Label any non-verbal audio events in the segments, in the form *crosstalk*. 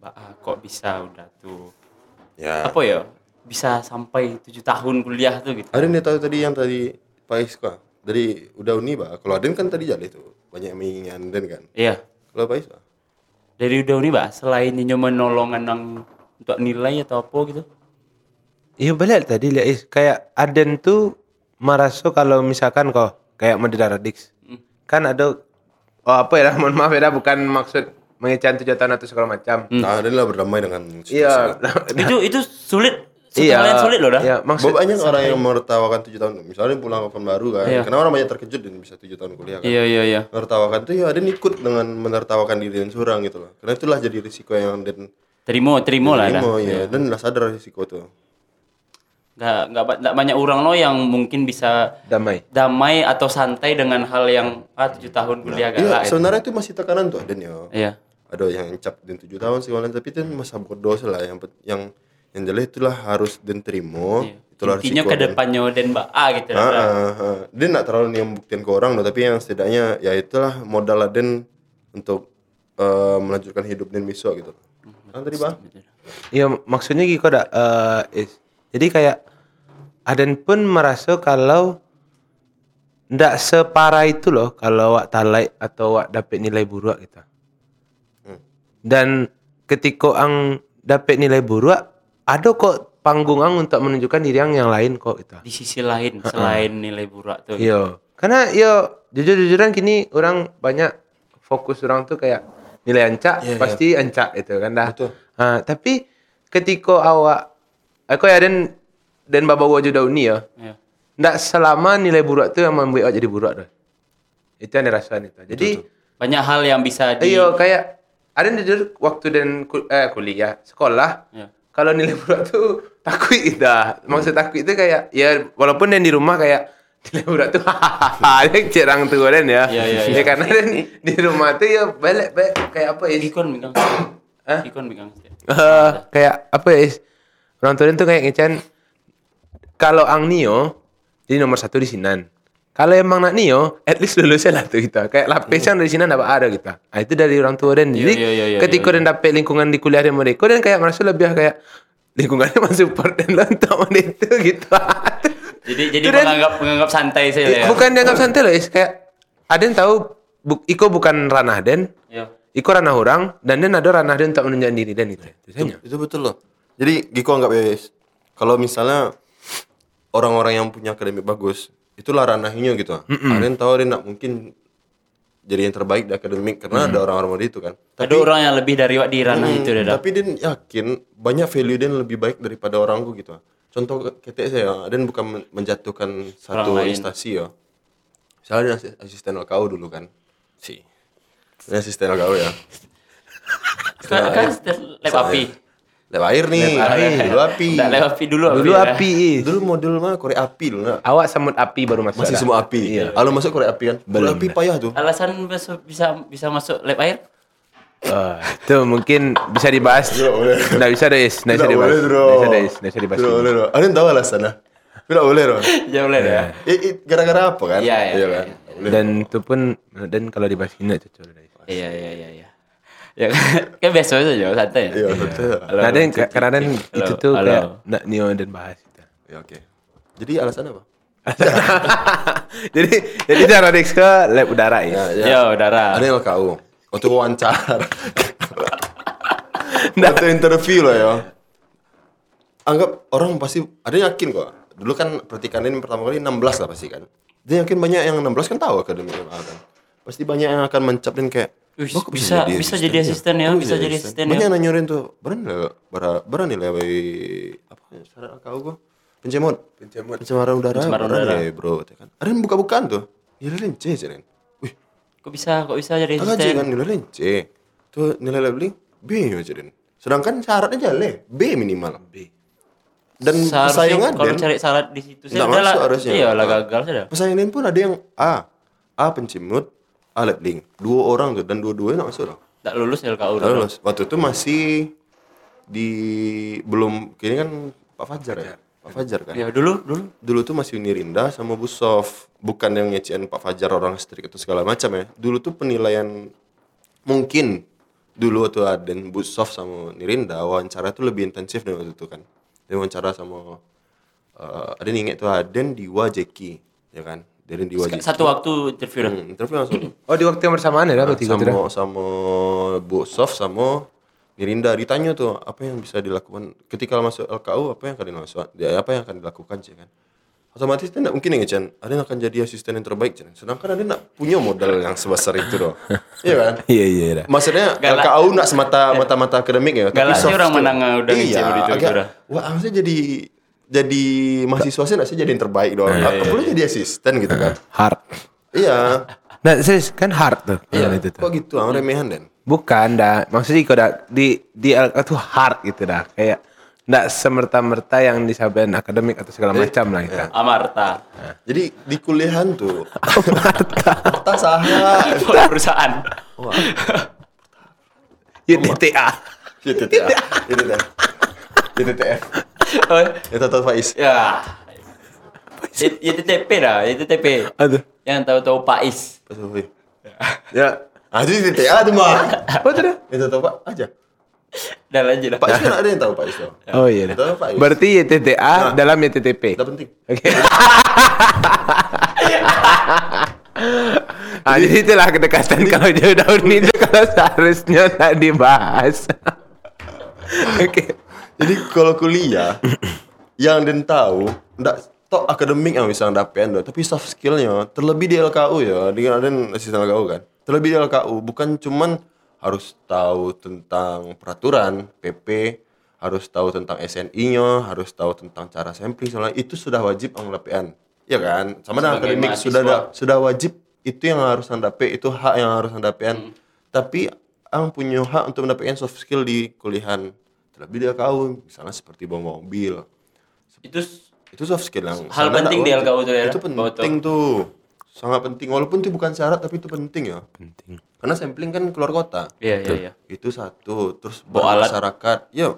Ah, kok bisa udah tuh? Ya. apa ya? Bisa sampai tujuh tahun kuliah tuh gitu. Ada nih tahu tadi yang tadi Pak Iska dari udah uni pak. Kalau Aden kan tadi jadi tuh banyak yang menginginkan Aden kan. iya. Kalau Pak Iska dari udah nih mbak selain ini menolong nang untuk nilai atau apa gitu? Iya balik tadi lihat is. Kayak Aden tuh merasa kalau misalkan kok kayak Madura Radix kan ada oh apa ya? *laughs* Mohon maaf ya bukan maksud mengecan tujuh tahun atau segala macam. Nah, Aden lah berdamai dengan situasi. Iya. *laughs* itu itu sulit Iya. sulit loh dah Iya, maksud Banyak orang yang menertawakan tujuh tahun. Misalnya pulang ke baru kan. Iya. Karena orang banyak terkejut dan bisa tujuh tahun kuliah kan. iya iya iya Menertawakan tuh ya Aden ikut dengan menertawakan diri dan seorang gitu loh. Karena itulah jadi risiko yang Aden terima terima lah dah terima ya. Dan lah sadar risiko tuh. nggak nggak ba- nggak banyak orang loh yang mungkin bisa damai. damai atau santai dengan hal yang ah tujuh tahun kuliah Iya, galak gitu. sebenarnya itu masih tekanan tuh Aden ya. iya ada yang cap dan tujuh tahun segala tapi itu masa bodoh lah yang yang yang jelas itulah harus dan terima Iya. itulah intinya ke dan- depannya dan mbak A gitu Ah, dah. ah, ah. dia nggak terlalu nih membuktikan ke orang loh tapi yang setidaknya ya itulah modal Aden untuk eh, melanjutkan hidup dan besok gitu kan tadi bang Iya maksudnya gitu dak eh, is. Jadi kayak Aden pun merasa kalau ndak separah itu loh kalau wak talai atau wak dapat nilai buruk gitu. Dan ketika ang dapat nilai buruk ada kok panggung ang untuk menunjukkan diri ang yang lain kok gitu. di sisi lain selain nilai burak tuh Iya. Karena yo jujur-jujuran kini orang banyak fokus orang tuh kayak nilai ancak Iya, pasti ancak itu kan dah. Betul. Ah, tapi ketika awak aku ya dan dan baba wajah dauni ya. Iya. Ndak selama nilai buruk tuh yang membuat awak jadi buruk dah. Itu yang dirasain itu. Jadi banyak hal yang bisa di iya kayak ada yang jujur waktu dan ku- eh, kuliah sekolah Iya. kalau nilai *laughs* buruk tuh takut dah. Maksud takut itu kayak ya walaupun yang di rumah kayak *laughs* nilai buruk tuh hahaha *laughs* dia cerang tuh kan ya. Iya, iya, Ya iya. karena dan di rumah tuh ya balik balik kayak apa ya? ikon Hah? ikon megang Eh, kayak apa ya? Orang tua tuh kayak ngecan kalau ang Nio jadi nomor satu di Sinan. Kalau emang nak Nio, at least lulusnya lah tuh kita. Kayak lapisan dari Sinan dapat ada kita. Nah, itu dari orang tua dan jadi iya, iya, iya, ketika iya, dan dapat lingkungan di kuliah dan mereka dan kayak merasa lebih kayak lingkungannya masih support dan lo untuk mana itu gitu. *laughs* jadi jadi Itu dan- menganggap menganggap santai saja ya Bukan dianggap santai loh, Is. kayak ada yang tahu bu, Iko bukan ranah Den, Iya. Iko ranah orang dan Den ada ranah Den untuk menunjukkan diri Dan itu. Itu saja. itu betul loh jadi Giko anggap ya kalau misalnya orang-orang yang punya akademik bagus itulah ranahnya gitu. Ada yang tahu dia nggak mungkin jadi yang terbaik di akademik karena ada orang-orang model itu kan. Ada orang yang lebih dari di ranah itu dah. tapi dia yakin banyak value dia lebih baik daripada orangku gitu. Contoh ketik saya dia bukan men- menjatuhkan satu Orang instansi ya. Misalnya dia asi- asisten LKU dulu kan. Si. Dia asisten LKU ya. *laughs* Kan kan lab api lewat air nih dulu api Nggak lab api dulu Dulu ya. api. Dulu model mah korek api dulu nggak Awak samut api baru masuk. masih semua api iya. kalau masuk korek api kan korek api payah tuh alasan bisa bisa bisa masuk lab air Ah, itu mungkin bisa dibahas. Tidak. Nggak bisa deh, Is. nggak bisa Tidak dibahas. Nggak bisa deh, nggak bisa dibahas. Tidak boleh, bro. Ada yang tahu alasannya? Tidak boleh, bro. ya boleh Eh, eh, Gara-gara apa kan? Iya, iya, kan? iya. Boleh. Dan itu pun dan kalau dibahas ini cocok. deh. iya iya iya iya ya *laughs* kan biasa saja santai ya Iya, betul. Halo, Nah, dan karena itu tuh halo. kayak nak Nio dan bahas. Gitu. Ya, oke. Jadi alasan apa? *laughs* jadi jadi cara Dex ke lab udara ya. ya udara Ada yang LKU. Waktu wawancara. Waktu interview lah ya. Anggap orang pasti ada yang yakin kok. Dulu kan pertikan ini pertama kali 16 lah pasti kan. Dia yakin banyak yang 16 kan tahu akademi kan. Pasti banyak yang akan mencap dan kayak Wih, "Wah, kok bisa- bisa jadi asisten ya, bisa jadi asisten. ya." Banyak yang nanyorin tuh, berani lah, bara- berani lah wei, apa ya, syarat kau gua? Pencemut, pencemut, pencemaran udara, Pencemaran berani bro, kan. Ada yang buka-bukaan tuh, ya lence sih kan. Wih, kok bisa kok bisa jadi asisten? Kan nilai lence, tuh nilai labeling B aja den. Sedangkan syaratnya jalan B minimal. B. Dan pesaingan kalau cari syarat di situ Nggak saya udah lah. masuk harusnya. iya lah gagal sudah pesaingan pun ada yang A, A pencimut, A labeling. Dua orang tuh dan dua-duanya nggak masuk loh. tak lulus LKU dulu lulus. Waktu itu masih di belum kini kan Pak Fajar ya. Pak Fajar kan. ya dulu dulu Dulu tuh masih Unirinda sama Busof. Bukan yang ngecein Pak Fajar orang strik itu segala macam ya. Dulu tuh penilaian mungkin dulu waktu Aden Busov sama Nirinda wawancara itu lebih intensif dari waktu itu kan dia wawancara sama eh Aden ingat tuh Aden Diwa Jeki ya kan Aden Diwa Jeki Satu waktu interview dah. Hmm, interview langsung *clears throat* Oh di waktu yang bersamaan ya gitu dah. sama sama Busov sama Nirinda ditanya tuh apa yang bisa dilakukan ketika masuk LKU apa yang akan dilakukan apa yang akan dilakukan sih kan otomatis tidak mungkin ya Chan Aden akan jadi asisten yang terbaik Chan sedangkan Aden tidak punya modal yang sebesar itu loh *laughs* iya kan Iya iya dah. Maksudnya Galak. LKU nak semata mata-mata akademik ya. Galak sih soft orang menang udah iya, agak. Wah, maksudnya jadi jadi mahasiswa sih nak sih jadi yang terbaik doang. Aku boleh jadi asisten gitu kan. *laughs* Hard. iya. Nah serius kan hard tuh. Iya. itu tuh. Kok gitu? Ah, remehan Den. Bukan dah. Maksudnya kau dah di di LK tuh hard gitu dah. Kayak ndak semerta-merta yang disampaikan akademik atau segala macam lah gitu. Amarta. Jadi di kuliahan tuh *laughs* Marta saha. *laughs* Perusahaan. YTTA. YTTA. YTTA. YTTF. Oh, Ya tahu Faiz. ya. Y- YTTP dah, YTTP. Aduh. Yang tahu-tahu Pais. Tahu Faiz. Ya. Ah, itu YTTA tuh mah. Apa tuh dah? Itu tahu Pak aja. Dah lanjut dah. Pak Is kan ada yang tahu Pak Is tuh. Oh iya. Tahu Pak Is. Berarti YTTA dalam YTTP. Tidak penting. Oke. *laughs* ah, jadi itulah kedekatan kalau jauh tahun itu kalau seharusnya tak dibahas. *laughs* Oke. Jadi kalau kuliah yang den tahu ndak tok akademik yang bisa dapetin tapi soft skillnya terlebih di LKU ya, dengan ada asisten LKU kan. Terlebih di LKU bukan cuman harus tahu tentang peraturan PP, harus tahu tentang SNI-nya, harus tahu tentang cara sampling soalnya itu sudah wajib ang dapetin. Ya kan? Sama dengan akademik sudah sudah wajib itu yang harus ang dapet, itu hak yang harus ang dapetin. Tapi ang punya hak untuk mendapatkan soft skill di kuliahan terlebih di LKU misalnya seperti bawa mobil. Itu itu soft skill yang Hal penting di. LKU tuh ya, itu penting tuh. Sangat penting. Walaupun itu bukan syarat tapi itu penting ya. Penting. karena sampling kan keluar kota. Iya, iya, iya. itu satu. Terus Bawa alat. masyarakat. Ya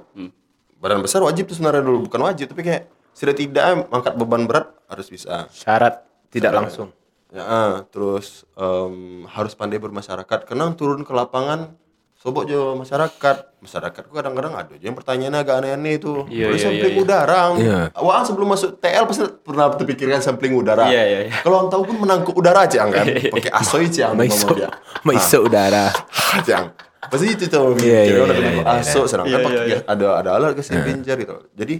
badan besar wajib tuh sebenarnya dulu. Bukan wajib tapi kayak sudah tidak mengangkat beban berat harus bisa. Syarat tidak langsung. Ya, ah, terus em, harus pandai bermasyarakat. Karena turun ke lapangan, sobok jo masyarakat. Masyarakatku kadang-kadang ada aja yang pertanyaannya agak aneh-aneh itu. Iya, Boleh iya, sampling iya, iya. udara. Iya. Wah, sebelum masuk TL pasti pernah terpikirkan sampling udara. Iya, iya, iya. Kalau orang tahu pun menangkap udara aja kan. Pakai asoy aja Maiso, maiso udara. *laughs* Jang. Pasti itu tuh Iya, iya, mikirnya udah iya, pakai iya, aso sedangkan Iya, pakai iya, ada ada alat ke pinjar gitu. Jadi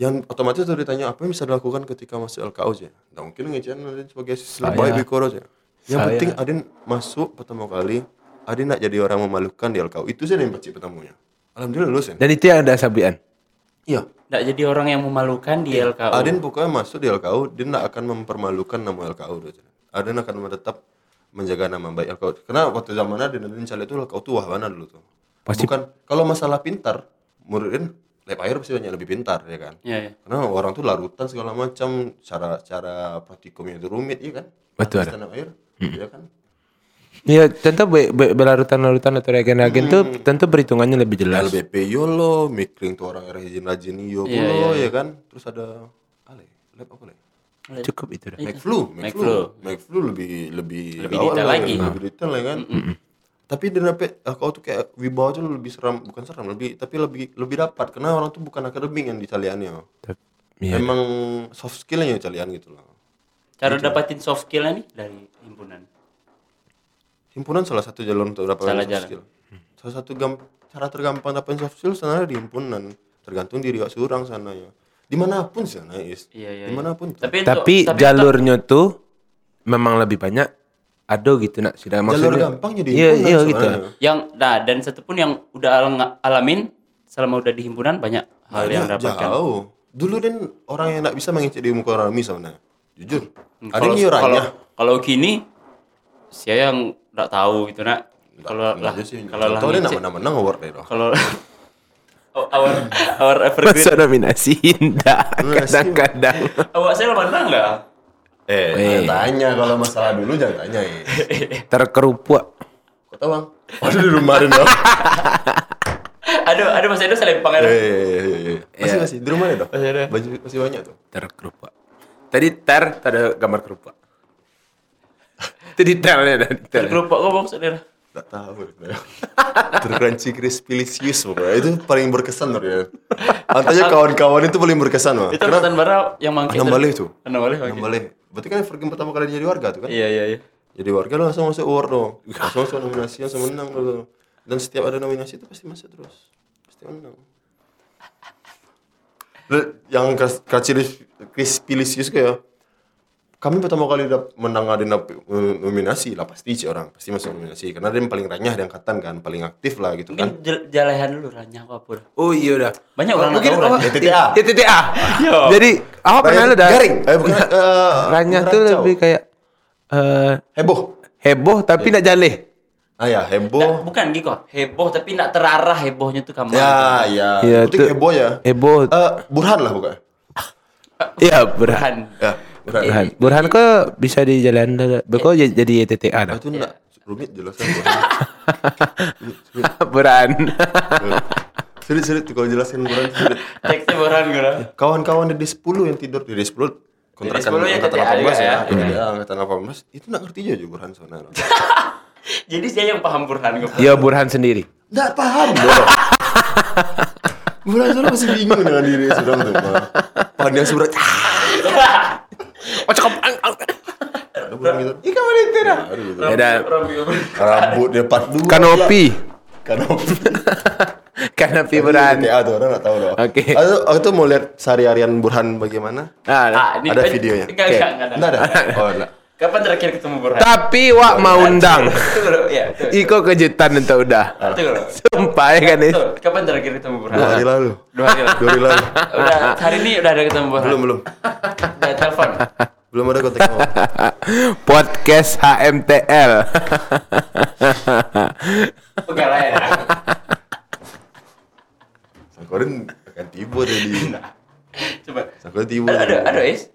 yang otomatis tuh ditanya apa yang bisa dilakukan ketika masuk LKU aja. Nah, mungkin ngecehan Adin sebagai siswa Saya- baik di Koro aja. Yang Saya- penting Adin masuk pertama kali Adin nak jadi orang memalukan di LKU. Itu sih yang pasti pertamanya. Alhamdulillah lulus ya. Dan itu yang ada sabian. Iya. Nggak jadi orang yang memalukan di LKU. Adin pokoknya masuk di LKU, dia tidak akan mempermalukan nama LKU. Adin akan tetap menjaga nama baik LKU. Karena waktu zaman Adin, Adin cari itu LKU tuh wah mana dulu tuh. Pasti- Bukan, kalau masalah pintar, muridin lab air pasti banyak lebih pintar ya kan. Iya, iya. Karena orang tuh larutan segala macam, cara cara praktikumnya itu rumit ya kan. Betul. Air, ya kan. Iya, tentu be- be- belarutan-larutan atau reagen-reagen tuh tentu perhitungannya lebih jelas. LBP YOLO, Mikling tuh orang yang rajin-rajin yo Iya, pulo, iya, ya kan. Terus ada Ale, lab apa le? Cukup itu dah. McFlu, McFlu. McFlu, McFlu lebih lebih Lebih gawat detail lah, lagi. lebih detail ya kan. Tapi dia dapat ah, kau tuh kayak wibawa tuh lebih seram, bukan seram lebih, tapi lebih lebih dapat karena orang tuh bukan akademik yang di. Iya. Emang soft skillnya calian gitu lah. Cara dapatin soft skill nih dari himpunan. Himpunan salah satu jalur untuk dapat Salah soft jalan. skill. Salah satu gam- cara tergampang dapat soft skill sebenarnya di himpunan. Tergantung diri wak surang sana ya. Di mana pun sih sana is. Iya, iya, iya. Di mana pun. tuh. Tapi Tapi untuk- jalurnya tuh memang lebih banyak ada gitu nak sudah Jalur maksudnya. gampang jadi Iya, himpunan iya sebenarnya. gitu. yang nah dan satu pun yang udah al- alamin selama udah di himpunan banyak hal yang dapatkan. Jauh. Dulu dan orang yang tidak bisa mengecek di muka orang Rami sebenarnya. Jujur. Ada Kalau yang kalau kalau gini saya yang nggak tahu gitu nak. Kalau lah kalau lah ngecek- menang-menang award doh. kalau *laughs* Oh, our our evergreen Masa nominasi indah *laughs* kadang-kadang. awak saya menang lah. Eh, Eh. jangan tanya kalau masalah dulu jangan tanya ya. *laughs* Terkerupuk. Kau tahu bang? Waduh di rumah doh. Aduh, aduh Mas Edo selempang Eh, ada. eh, eh, eh. Masih masih di rumah deh doh. Masih ada. Baju masih banyak tuh. Terkerupuk. Tadi ter ada gambar kerupuk. Itu detailnya dah detailnya. Kerupuk kok maksudnya. Nggak tahu. Tercrunchy crispilicious pokoknya. Itu paling berkesan loh ya. Antanya kawan-kawan itu paling berkesan mah. Itu angkatan bara yang mangkit. Anam Baleh tuh. Anam Baleh. Anam Baleh. Berarti kan Fergie pertama kali jadi warga tuh kan? Iya iya iya. Jadi warga lo langsung masuk award dong. Langsung masuk nominasi langsung menang lo. Dan setiap ada nominasi itu pasti masuk terus. Pasti menang. Dan Yang Crispy Crispilicious kayak kami pertama kali dap, menang ada nap- nominasi lah pasti sih orang pasti masuk nominasi karena dia yang paling ranyah di angkatan kan paling aktif lah gitu kan Mungkin jalehan dulu ranyah apa pun. Oh iya udah. Banyak orang mungkin tahu oh, Ranya. TTA. Ya. Jadi apa pernah lu dah? garing eh bukan eh, Ranyah tuh lebih kayak eh heboh heboh tapi nak jaleh. ah ya heboh bukan gitu, heboh tapi nak terarah hebohnya tuh kamu. ya ya Iya, Berarti tuh- heboh ya Heboh. Eh, Burhan lah bukan Iya, Burhan. Burhan. ya Burhan Burhan. Burhan kok bisa di jalan Beko jadi jadi TTA dah. Ah, itu enggak rumit jelaskan Burhan *laughs* Burhan. sulit sulit tuh kalau jelasin Burhan sulit Teksnya Burhan gue. kawan-kawan dari 10 yang tidur dari 10 kontrakan 10 ya angkatan TTA 18 juga ya, ya. ya. ya angkatan 18 itu enggak ngerti aja Burhan sebenarnya *laughs* Jadi saya yang paham Burhan gue. Ya Burhan sendiri. enggak paham Burhan sebenarnya masih bingung dengan diri sudah tuh Pak. pandang seberat *laughs* Oh cakep. ada Burhan gitu mana itu dah? Gitu. Ada rambut dia 42 kanopi. kanopi *laughs* Kanopi Burhan. TTA tuh orang nggak tahu loh Oke. aku, aku tuh mau lihat sehari-harian Burhan bagaimana Ah, dah. Ah, ini Ada eh, videonya. Enggak, Oke. enggak, enggak ada. enggak *laughs* ada oh enggak Kapan terakhir ketemu Burhan? Tapi wak mau undang. Ya. Itu. Iko kejutan untuk udah. Dulu. *laughs* Sumpah ya kan Tuh, kapan terakhir ketemu Burhan? dua hari lalu Dua hari lalu. dua hari lalu Udah hari ini udah ada ketemu Burhan. belum belum Udah telepon. belum ada kontak *laughs* Podcast HMTL. Enggak *laughs* lah ya. Sangkorin akan tiba tadi Coba. Sangkorin tiba Ada ada ada is.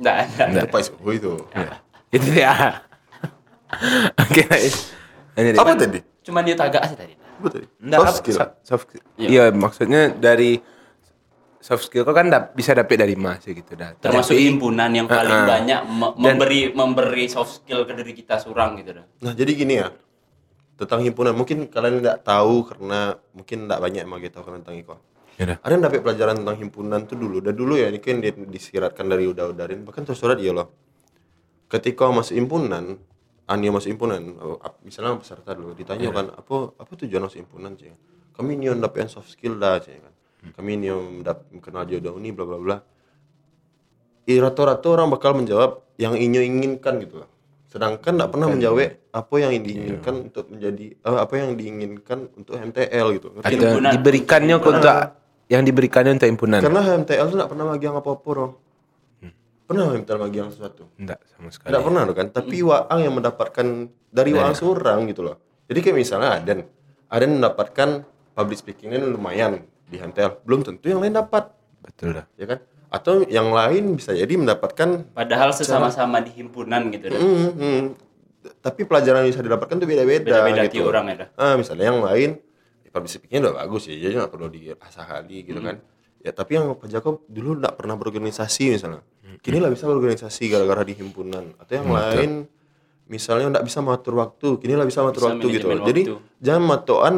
Enggak, enggak. Itu Pak Isko itu Itu dia. Oke, dia. apa tadi Cuman dia tagak sih tadi. apa tadi Nggak, soft skill so- Soft skill. Iya. Iya, maksudnya dari soft skill kok kan dap- bisa dapet dari mas ya gitu dah. Termasuk Tapi- himpunan yang paling Uh-uh. banyak me- Dan- memberi memberi soft skill ke diri kita surang gitu dah. nah jadi gini ya tentang himpunan mungkin kalian tidak tahu karena mungkin tidak banyak yang tahu tentang Iko Ya dah. ada yang dapat pelajaran tentang himpunan tuh dulu. Dan dulu ya ini kan di- disiratkan dari udah-udarin. Bahkan tersurat iya loh. Ketika masuk himpunan Anio masuk himpunan oh, misalnya peserta dulu ditanya kan apa apa tujuan masuk himpunan sih kami ini dapat soft skill dah sih kan. Kami ini kenal jodoh ini bla bla bla. Rata-rata orang bakal menjawab yang inyo inginkan gitu loh. Sedangkan tidak pernah menjawab apa yang diinginkan untuk menjadi eh, apa yang diinginkan untuk MTL gitu. Ngerti? Himpunan. diberikannya untuk yang diberikannya untuk himpunan. karena MTL tuh tidak pernah magiang apa-apa loh pernah MTL magiang sesuatu Enggak sama sekali. tidak pernah loh kan tapi Waang yang mendapatkan dari Waang seorang gitu loh jadi kayak misalnya Aden Aden mendapatkan public speakingnya lumayan di MTL belum tentu yang lain dapat Betul dah. ya kan atau yang lain bisa jadi mendapatkan Padahal sesama-sama di himpunan gitu dah. Hmm, hmm. Tapi pelajaran yang bisa didapatkan tuh beda-beda Beda-beda gitu. tiap orang ya dah. Ah, misalnya yang lain public speakingnya udah bagus ya, jadi nggak perlu diasah kali gitu kan. Ya tapi yang Pak Jakob dulu nggak pernah berorganisasi misalnya. Kini lah bisa berorganisasi gara-gara di himpunan. Atau yang lain misalnya nggak bisa mengatur waktu, kini lah bisa mengatur Bisa waktu gitu. manajemen Jadi waktu. jangan matoan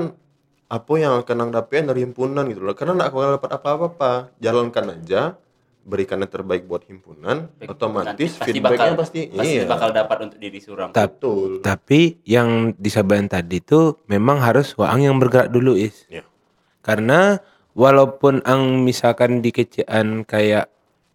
apa yang akan nang dapetin dari himpunan gitu loh. Karena nggak bakal dapat apa-apa. Jalankan aja, berikan yang terbaik buat himpunan, otomatis pasti feedbacknya bakal pasti, pasti iya. bakal dapat untuk diri surang. Ta- Betul. Tapi yang disabain tadi tuh memang harus Waang yang bergerak dulu is. Ya. Karena walaupun ang misalkan di kecian kayak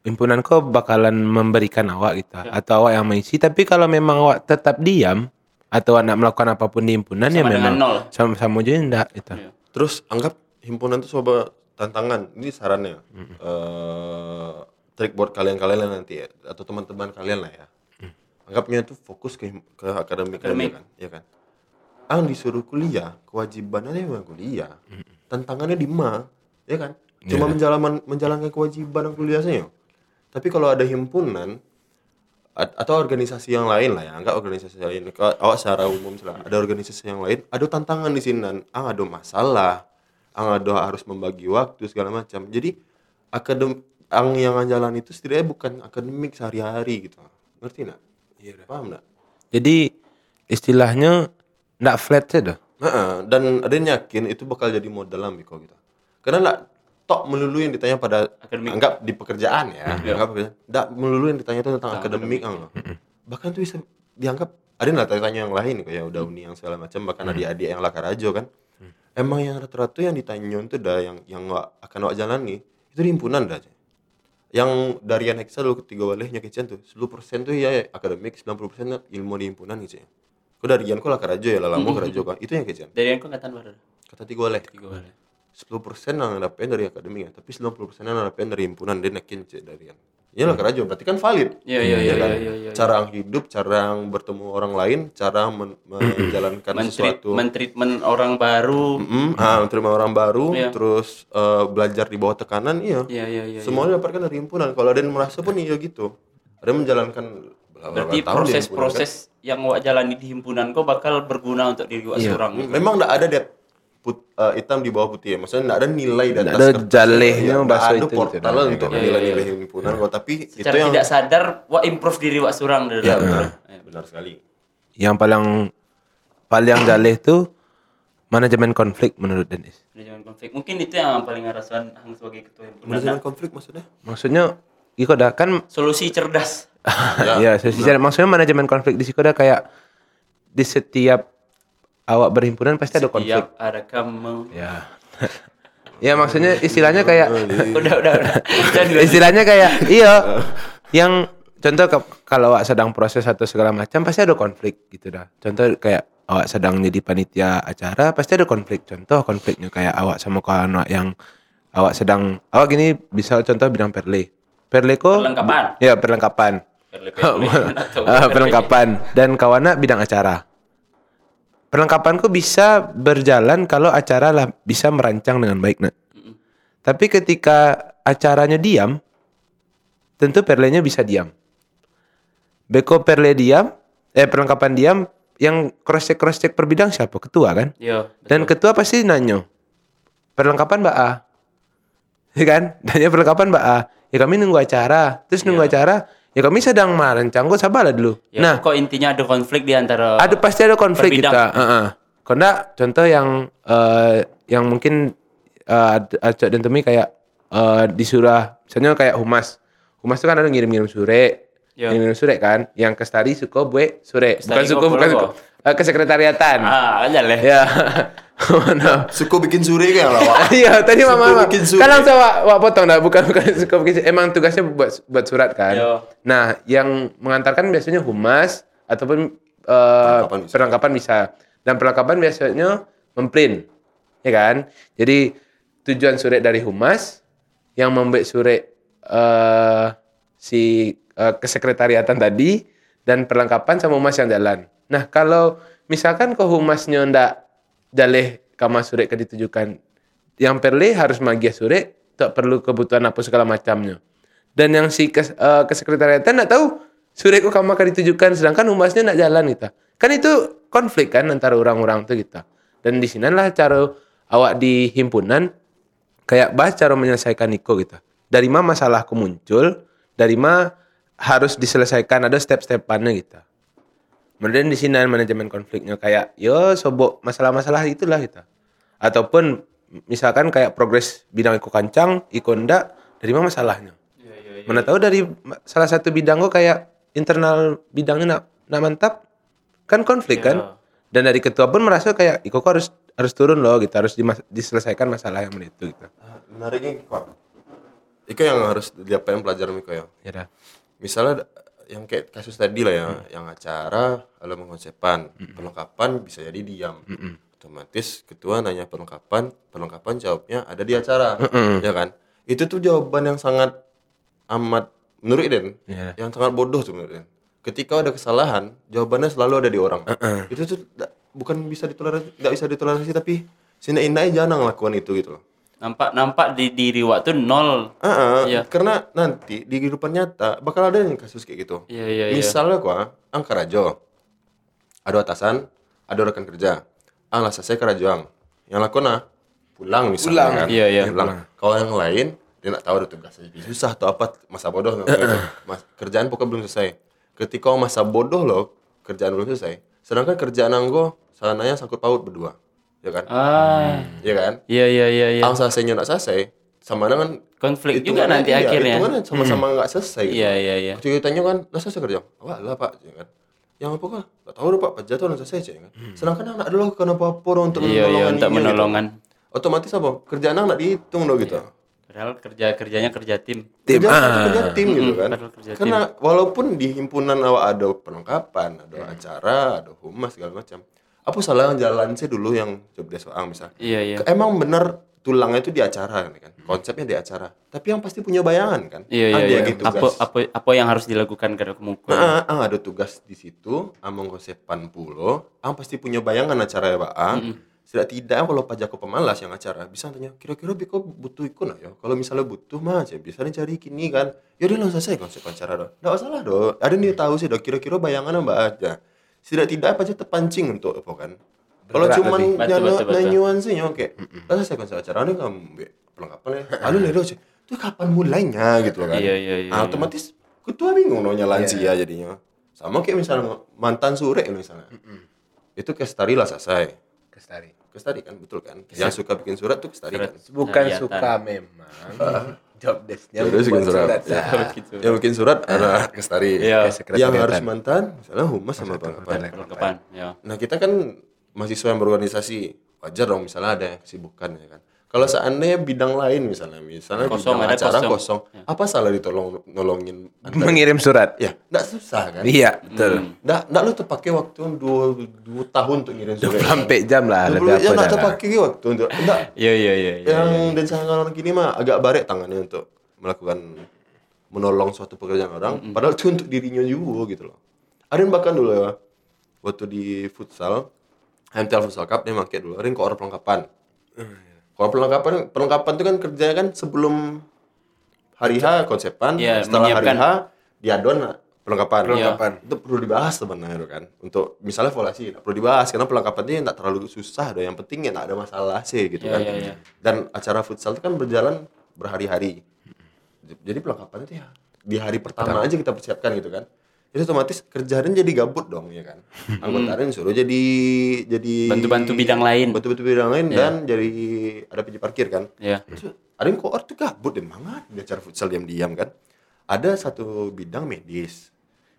himpunan kok bakalan memberikan awak gitu atau awak yang mengisi tapi kalau memang awak tetap diam atau awak nak melakukan apa pun di himpunan ya Sama dengan memang nol. sama sama aja enggak gitu. Iya. Terus anggap himpunan itu coba tantangan. Ini sarannya. Eh, trik buat kalian-kalian nanti ya, atau teman-teman kalian lah ya. Anggapnya itu fokus ke ke akademik, Akademik. kan, ya kan. Ang disuruh kuliah, kewajibannya memang kuliah. Tantangannya di ma, ya kan. Cuma menjalankan menjalankan kewajiban kuliah saja. Tapi kalau ada himpunan at- atau organisasi yang lain lah ya, enggak organisasi lain. Kalau awak secara umum lah, ada organisasi yang lain, ada tantangan di sini dan ang ada masalah, ang ada harus membagi waktu segala macam. Jadi akadem ang yang jalan itu setidaknya bukan akademik sehari-hari gitu. Ngerti nggak? Iya, paham nggak? Jadi istilahnya ndak flat saja. Heeh, dan ada yang yakin itu bakal jadi modal Biko gitu. Karena nggak tok melulu yang ditanya pada Akademik. anggap di pekerjaan ya, anggap pekerjaan. nggak melulu yang ditanya itu tentang akademik ang. Bahkan tuh bisa dianggap ada nggak tanya yang lain kayak udah uni yang segala macam bahkan adik-adik yang lakarajo kan. Emang yang rata-rata yang ditanya itu dah yang yang wak- akan wak jalani itu di himpunan dah. Yang dari yang Hexa dulu ketiga walehnya kecian tuh 10% tuh ya akademik 90% ilmu di himpunan gitu ya. Kau dari Ian kau lah karajo ya lama karajo kan itu yang kecian Dari yang kau angkatan baru. kata tiga oleh Tiga boleh. 10% yang dapet dari akademik ya tapi 90% yang dapet dari himpunan dia nakin cek dari yang ya lah kerajo berarti kan valid Iya iya iya kan? iya iya. iya. cara hidup cara bertemu orang lain cara men- menjalankan Mentreat, sesuatu mentreatment orang baru. Mm, ah, menerima orang baru Iya. terus eh, belajar di bawah tekanan iya Iya iya iya. semuanya dapatkan dari himpunan kalau ada yang merasa pun iya gitu ada yang menjalankan Berarti himpunan, kan? proses-proses yang wak jalani di himpunan kau bakal berguna untuk diri wak seorang. kan? memang enggak ada det put, eh, hitam di bawah putih ya maksudnya enggak ada nilai di Nggak atas ada kertas. jalehnya Iya, nggak bahasa ada itu gitu, portal nah, untuk iya, nilai-nilai himpunan kok tapi itu Secara yang tidak sadar wak improve diri wak seorang dari Iya, dalam. benar. Iya. benar sekali Yang paling paling jaleh itu manajemen konflik menurut Dennis. Manajemen konflik. Mungkin itu yang paling ngerasain Hang sebagai ketua himpunan. manajemen konflik maksudnya Maksudnya Ikoda kan Solusi cerdas. *laughs* ya, secara maksudnya manajemen konflik di Sikoda kayak di setiap awak berhimpunan pasti ada konflik. Tiap ada kamu. Ya. *laughs* ya maksudnya istilahnya kayak *laughs* udah udah udah. Istilahnya kayak iya yang contoh kalau awak sedang proses atau segala macam pasti ada konflik gitu dah. Contoh kayak awak sedang jadi panitia acara pasti ada konflik. Contoh konfliknya kayak awak sama kawan awak yang awak sedang awak gini bisa contoh bidang perle. Perle ko Perlengkapan. Ya, perlengkapan. Perle-perle atau *laughs* Ah, perle. perlengkapan dan kawana bidang acara. Perlengkapanku bisa berjalan kalau acara lah bisa merancang dengan baik nak. Tapi ketika acaranya diam, tentu perlenya bisa diam. Beko perle diam, eh perlengkapan diam, yang cross check cross check per bidang siapa? Ketua kan? Yo. Dan ketua pasti nanyo, perlengkapan mbak A, *laughs* ya kan? Tanya perlengkapan mbak A. Ya kami nunggu acara, terus nunggu acara. Ya kami sedang merancang, kok sabarlah dulu. Ya, nah, kok intinya ada konflik di antara ada pasti ada konflik Perbidang. kita. Heeh. Karena contoh yang eh, yang mungkin uh, Acok dan Temi kayak eh, disuruh, misalnya kayak humas. Humas itu kan ada ngirim-ngirim sure, Ya. ngirim sure kan. Yang ke stadi suko buat sure, bukan suko bukan suko, Eh, kesekretariatan. Ah, aja lah. Ya. *laughs* Mana? suku *laughs* bikin suri kan lah? Iya, tadi Suka mama. bikin surat. Kan langsung wak, wak potong dah, bukan bukan *laughs* suka bikin. Emang tugasnya buat buat surat kan. Yo. Nah, yang mengantarkan biasanya humas ataupun eh, Perlengkapan bisa. perlengkapan bisa. Dan perlengkapan biasanya memprint. Ya kan? Jadi tujuan surat dari humas yang membuat surat eh si eh, kesekretariatan tadi dan perlengkapan sama humas yang jalan. Nah, kalau misalkan kau humasnya ndak jaleh kama surat ke ditujukan yang perle harus magia surat tak perlu kebutuhan apa segala macamnya. Dan yang si kes, eh, kesekretariatan ndak tahu surat ku kama ditujukan sedangkan humasnya ndak jalan kita. Kan itu konflik kan antara orang-orang tuh kita. Dan di sinilah cara awak di himpunan kayak bahas cara menyelesaikan Niko gitu. Dari mana masalahku muncul, dari mana harus diselesaikan ada step-stepannya gitu. Kemudian di sini manajemen konfliknya kayak yo sobok masalah-masalah itulah kita. Ataupun misalkan kayak progres bidang iko kancang, iko ndak, dari mana masalahnya? Iya, Mana tahu dari salah satu bidang kok kayak internal bidangnya nak, nak mantap, kan konflik Iya. kan? Dan dari ketua pun merasa kayak iko kok harus harus turun loh, gitu harus dimas- diselesaikan masalah yang itu gitu. menariknya Wak. Iko yang harus diapain pelajaran Iko ya Ya dah. misalnya yang kayak kasus tadi lah ya, yang acara ada pengonsepan, perlengkapan bisa jadi diam. Otomatis ketua nanya perlengkapan, perlengkapan jawabnya ada di acara, ya kan? Itu tuh jawaban yang sangat amat menurut Iden, Iya. yang sangat bodoh tuh menurut Iden. Ketika ada kesalahan, jawabannya selalu ada di orang. Itu tuh bukan bisa ditoleransi, nggak bisa ditoleransi tapi sini inai jangan lakukan itu gitu loh. Nampak nampak di diri waktu nol. Ah, Iya. karena nanti di kehidupan nyata bakal ada yang kasus kayak gitu. Iya iya iya. Misalnya gua angka rajo. Ada atasan, ada rekan kerja. Ah lah selesai kerajoang. Yang lakona pulang misalnya Pulang. kan. Iya, iya. Dia pulang. Kalau yang lain dia nak tahu ada tugas lebih susah atau apa masa bodoh. Mas, kerjaan pokoknya belum selesai. Ketika masa bodoh lo kerjaan belum selesai. Sedangkan kerjaan anggo sananya sangkut paut berdua. Ya kan? Ah, Iya kan? iya iya iya iya. Ang selesainya nggak selesai, sama dengan Konflik juga hitungannya- nanti iya, akhirnya. hitungannya sama-sama nggak selesai. gitu. Iya iya iya. Ketika tanya kan, lah selesai kerja? Wah lah pak, ya kan? Yang apa kan? Gak tahu deh pak, pak jatuh dan selesai ya kan? Sedangkan anak dulu kan apa-apa dong untuk Hmm. Iya iya menolongan untuk ini, gitu. menolongan. Otomatis apa? Kerjaan anak nggak dihitung dong gitu. Padahal kerja kerjanya kerja tim. Tim. Kerja, Ah. kerja tim gitu kan. padahal kerja Karena walaupun di himpunan awak ada perlengkapan, ada Hmm. acara, ada humas segala macam. Apa salah yang jalan sih dulu yang job desk orang misal. Iya iya. Emang benar tulangnya itu di acara kan. Konsepnya di acara. Tapi yang pasti punya bayangan kan. Iya iya ada iya. gitu Apa apa apa yang harus dilakukan kada kemukul. Nah, ah, ada tugas di situ, among kosepan pulo, ang pasti punya bayangan acara ya, Pak. Ang. Tidak tidak kalau pajak pemalas yang acara bisa tanya kira-kira biko butuh ikut nak ya kalau misalnya butuh mah aja bisa nih cari kini kan ya udah langsung selesai konsep acara doh tidak masalah doh ada nih tahu sih doh kira-kira bayangan mbak aja tidak tidak apa aja terpancing untuk apa kan? Kalau cuman nanyuan sih oke. Lah selesai konsep acara ini kamu perlengkapan ya. Lalu doh sih itu kapan mulainya? Gitu kan. Iya, iya, iya, Ah, iya. otomatis ketua bingung no nyalain sih ya jadinya. Sama kayak misalnya mantan sure misalnya. Itu kestari lah selesai. Kestari. kestari kan betul kan? Yang suka bikin surat tuh kestari kan? Bukan Kegiatan. suka memang. *laughs* Job desknya Ya udah bikin buat surat. Ya. Bikin surat. yang bikin surat ada kestari Iya. Sekretariatan. yang harus mantan misalnya humas sama bangkapan Perlengkapan. Ya. nah kita kan mahasiswa yang berorganisasi wajar dong misalnya ada yang kesibukan ya kan kalau seandainya bidang lain misalnya misalnya Kosong, bidang ada acara kosong. kosong, apa salah ditolong nolongin antar- Mengirim surat. ya nggak susah kan Iya, betul. Nggak, nggak lu terpakai waktu dua, dua tahun untuk ngirim surat. Sampai jam lah lebih ya apa nggak dah. terpakai waktu untuk. Nggak, Iya iya iya. iya. yang dan orang kini mah agak barek tangannya untuk melakukan menolong suatu pekerjaan orang. Padahal itu untuk dirinya juga gitu loh. Ada yang bahkan dulu ya, waktu di futsal, MTL Futsal Cup dia pakai dulu. Ada yang koor perlengkapan. Koor perlengkapan, perlengkapan itu kan kerjanya kan sebelum hari H konsepan, Iya, setelah hari menyiapkan. H diadon perlengkapan. Perlengkapan. Itu perlu dibahas sebenarnya kan. Untuk misalnya volasi nggak perlu dibahas karena perlengkapan itu nggak terlalu susah. Doh. Yang penting ya nggak ada masalah sih gitu Iya, kan. iya, iya. Dan acara futsal itu kan berjalan berhari-hari. Jadi perlengkapan itu ya di hari pertama aja kita persiapkan gitu kan. Itu otomatis kerjaan jadi gabut dong ya kan. *laughs* Anggota suruh jadi jadi Bantu-bantu bidang lain. Bantu-bantu bidang lain dan jadi ada penyedia parkir kan. Iya. Terus ada yang koor tuh gabut banget di acara futsal diam-diam kan. Ada satu bidang medis.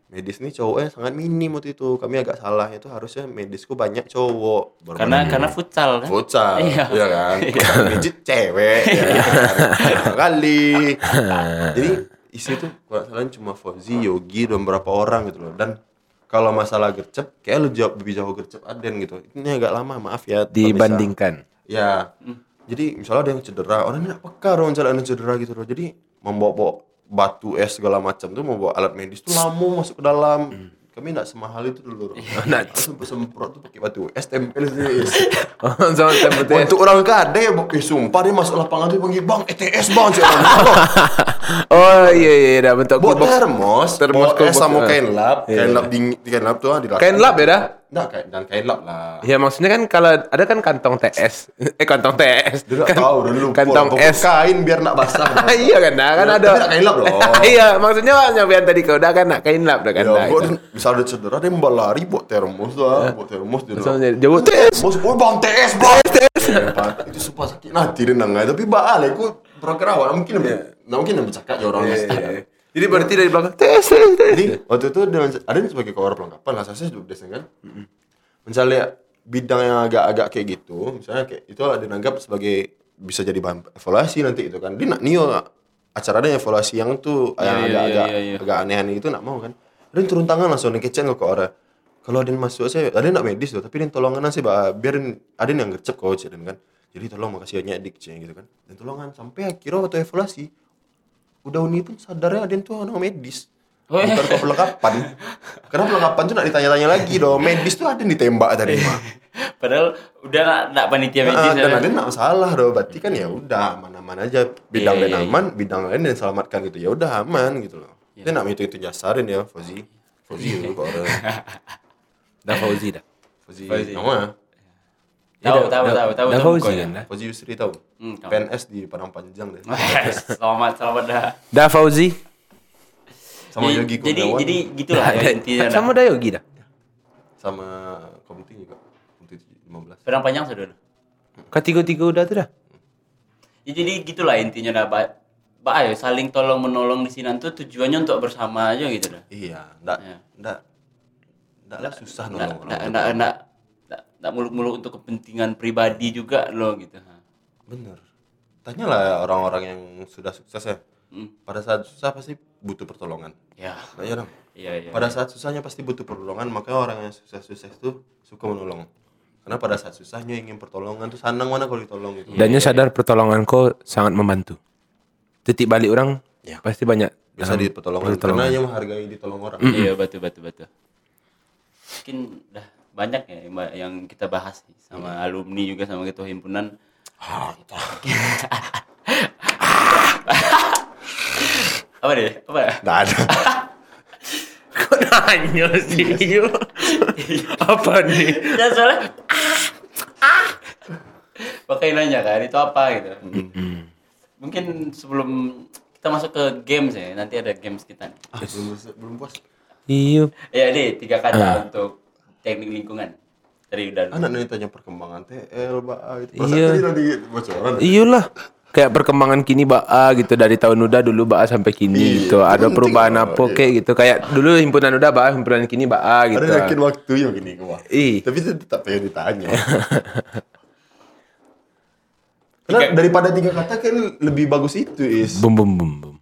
Medis ini cowoknya sangat minim waktu itu. Kami agak salah itu harusnya medisku banyak cowok. Baru Karena karena futsal kan. futsal, Iya. ya kan? Futsal *laughs* Mijit cewek, ya kan? kali. *laughs* Jadi isi itu kalau salah cuma Fauzi, Yogi dan beberapa orang gitu loh. Dan kalau masalah gercep, kayak lu jawab lebih jauh gercep Aden gitu. Ini agak lama, maaf ya. Dibandingkan. Ya. Jadi misalnya ada yang cedera, orang ini peka dong misalnya ada yang cedera gitu loh. Jadi membawa batu es segala macam tuh membawa alat medis tuh lama masuk ke dalam. Kami enggak semahal itu dulu. Langsung *laughs* semprot tuh pakai batu es tempel sih. *laughs* Oh. Untuk orang kade, eh, sumpah dia masuk lapangan tuh panggil bang ETS bang. *laughs* Oh iya iya dah bentuk Buat box. termos, Termos es box, sama eh. kain lap, Iya, kain iya. lap dingin, kain lap tuh di Kain lap ya dah? Enggak, kain dan kain lap lah. Ya maksudnya kan kalau ada kan kantong TS. *laughs* Eh kantong TS. Dia Kan- tahu lupa. Kantong S. kain biar nak basah. *laughs* iya kan nah, kan Ya, ada. tapi kain lap loh. *laughs* iya, maksudnya nyampean tadi kau udah kan nak kain lap dah kan. Ya, nah, gua misal ada cedera dia lari buat termos lah, buat termos dia. Jauh TS. Oh bang TS bang. Itu sumpah sakit nanti dia nangai, tapi balik aku berkerawat mungkin nah mungkin yang bercakap ya orang iya, kan. iya. Jadi berarti dari belakang TS TS. TS. Jadi waktu itu ada, ada yang sebagai kawar perlengkapan lah saya job desk kan. Misalnya bidang yang agak-agak kayak gitu, misalnya kayak itu ada dianggap sebagai bisa jadi bahan evaluasi nanti itu kan. Dia nak nio acaranya evaluasi yang tuh yang iya, agak-agak iya, iya. agak aneh-aneh itu nak mau kan. Ada yang turun tangan langsung nih kecen ke orang. Kalau ada yang masuk saya, ada nak medis tuh, tapi dia tolongan sih, Pak. biar ada yang gercep coach dan kan. Jadi tolong makasih banyak dik gitu kan. Dan tolongan sampai akhirnya waktu evaluasi udah uni pun sadarnya ada yang tuh orang medis. Oh, iya. Bukan kau perlengkapan. Karena perlengkapan tuh nak ditanya-tanya lagi dong. Medis tuh ada yang ditembak tadi mah. *laughs* Padahal udah nak, nak panitia medis. Nah, dan ya. ada yang nggak masalah dong. Berarti kan ya udah aman-aman aja. Bidang Iya, lain iya, aman, bidang lain yang selamatkan gitu. Ya udah aman gitu loh. Dia nak itu itu jasarin ya, Fauzi. Fauzi itu kok orang. *laughs* Dah Fauzi dah. Fauzi. Fauzi. Nama? Tahu tahu tahu tahu. Tahu Fauzi kan dah. Fauzi Yusri tahu. Hmm. PNS di Padang Panjang deh. *laughs* selamat selamat dah. Dah Fauzi. Sama jadi, Yogi jadi Kurniawan. jadi gitulah ya intinya. dah. Sama dah Yogi dah. sama Komting juga. Komting 15. Pedang panjang sudah. Kan tiga-tiga udah tuh dah. Ya, jadi gitulah intinya dah, Pak. Pak ayo saling tolong menolong di sini tuh tujuannya untuk bersama aja gitu dah. Iya, ndak Iya. ndak ndak lah susah nolong orang. nggak, nggak, nggak, nggak, nggak muluk-muluk untuk kepentingan pribadi juga loh gitu. Bener. Tanyalah orang-orang yang sudah sukses ya. Hmm. Pada saat susah pasti butuh pertolongan. Ya, Tanya dong. iya iya. Pada saat susahnya pasti butuh pertolongan, makanya orang yang sukses-sukses itu suka menolong. Karena pada saat susahnya ingin pertolongan tuh senang mana kalau ditolong gitu. Dan dia sadar pertolongan kau sangat membantu. Titik balik orang Ya. pasti banyak. Bisa di pertolongan karena dia menghargai ditolong orang. Iya betul betul betul. Mungkin udah banyak ya yang, yang kita bahas sama alumni juga sama ketua himpunan. *laughs* apa deh? Apa? Nggak ada. *laughs* Kok nanya sih? Apa nih? ya soalnya ah, pakai nanya kan itu apa gitu. Mungkin sebelum kita masuk ke games ya, nanti ada games kita nih. Ah, belum, belum puas. Iya. Ya deh tiga kata untuk teknik lingkungan dari udah. Anak nih tanya perkembangan TL. Ah, Itu Iya. tadi nanti bocoran. Iyalah. Kayak perkembangan kini Ba'a gitu dari tahun udah dulu Ba'a sampai kini Iya, gitu. itu Ada perubahan apa Iya. kayak gitu. Kayak dulu himpunan udah Ba'a, himpunan kini Ba'a gitu. Ada yakin waktu ya gini gua. Ih. Tapi itu tetap pengen ditanya. *laughs* Karena daripada tiga kata kan lebih bagus itu is. Bum bum bum bum.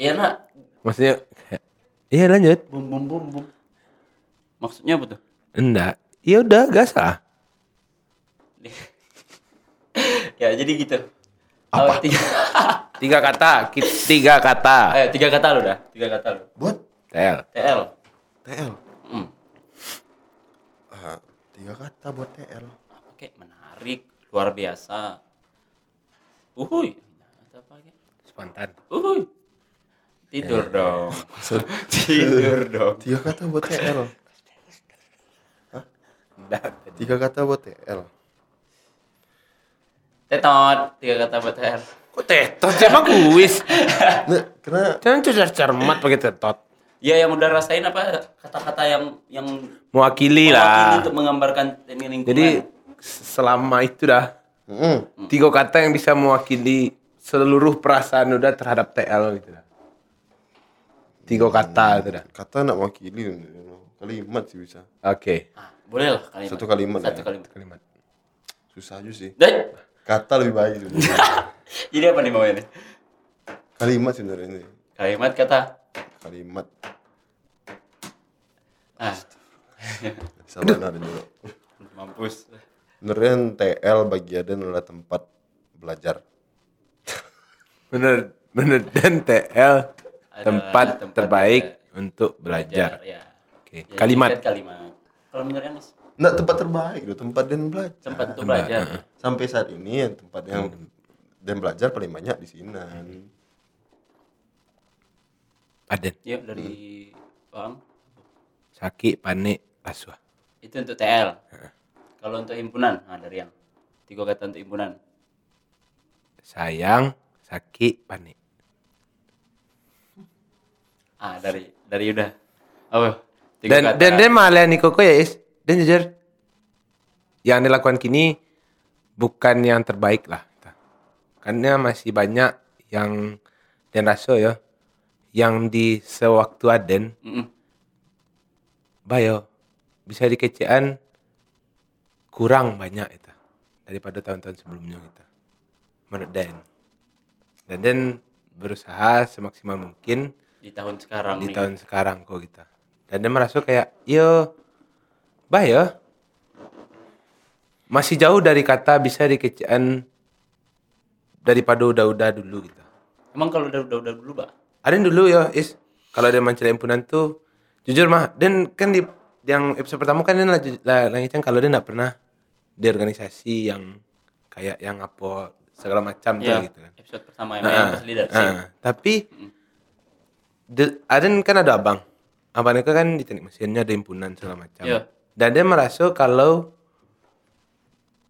Iya nak. Maksudnya Iya lanjut. Bum bum bum bum. Maksudnya apa tuh? Enggak. Ya udah gas ah. ya jadi gitu. Apa? tiga, *laughs* Tiga kata, tiga kata. ayo tiga kata lu dah. Tiga kata lu. Buat Tel. TL. TL. Hmm. Ah, tiga kata buat TL. Oke, menarik, luar biasa. Uhuy. Spontan. Uhuy. Tidur dong. *laughs* Tidur dong. Tiga kata buat TL. Tiga kata buat TL. Tetot, tiga kata buat TL. Kok tetot? Emang kuis. Nah, karena Jangan cerdas cermat pakai tetot. Ya yang udah rasain apa kata-kata yang yang Mewakili mewakili lah. untuk menggambarkan lingkungan. Jadi selama itu dah Mm. tiga kata yang bisa mewakili seluruh perasaan udah terhadap TL gitu dah. Tiga kata itu dah. kata nak wakili kalimat sih bisa. Oke. ah, boleh lah kalimat. Satu kalimat Satu ya. kalimat. Kalimat. Susah aja sih. Dan Kata lebih baik *laughs* jadi apa nih bawahnya? kalimat sebenarnya ini. Kalimat kata. Kalimat. Ah, *laughs* Sama ada dulu. *laughs* mampus. Sebenarnya TL bagi Aden adalah tempat belajar. Bener bener dan TL tempat, tempat terbaik belajar. untuk belajar. Ya. Oke. Ya, Kalimat. Kalimat. Kalau menurut Anis, Nggak tempat terbaik loh, tempat Dan belajar. tempat untuk belajar. Sampai saat ini yang tempat yang Dan belajar paling banyak di sini. Aden. Yuk dari Bang. Sakit, panik, rasuah. Itu untuk TL. Kalau untuk himpunan, nah dari yang tiga kata untuk himpunan. Sayang, sakit, panik. Ah dari dari udah. Oh, tiga Dan kata. dan dan malah nih koko ya is. Dan jujur yang dilakukan kini bukan yang terbaik lah. Karena masih banyak yang dan rasa ya yang di sewaktu Aden Mm-mm. bayo bisa dikecean kurang banyak itu daripada tahun-tahun sebelumnya kita menurut Dan dan Dan berusaha semaksimal mungkin di tahun sekarang di nih. tahun sekarang kok kita dan dia merasa kayak yo bah ya masih jauh dari kata bisa dikecean daripada udah-udah dulu gitu Emang kalau udah udah udah dulu, Pak? ada yang dulu ya is kalau ada mencari himpunan tuh jujur mah dan kan di yang episode pertama kan dia lah, langitan kalau dia nggak pernah di organisasi yang kayak yang apa segala macam tuh Iya, gitu kan episode pertama yang Nah, yang leadership. nah, tapi de- Aden kan ada abang. Abang itu kan di teknik mesinnya ada himpunan segala macam. Iya. Dan dia merasa kalau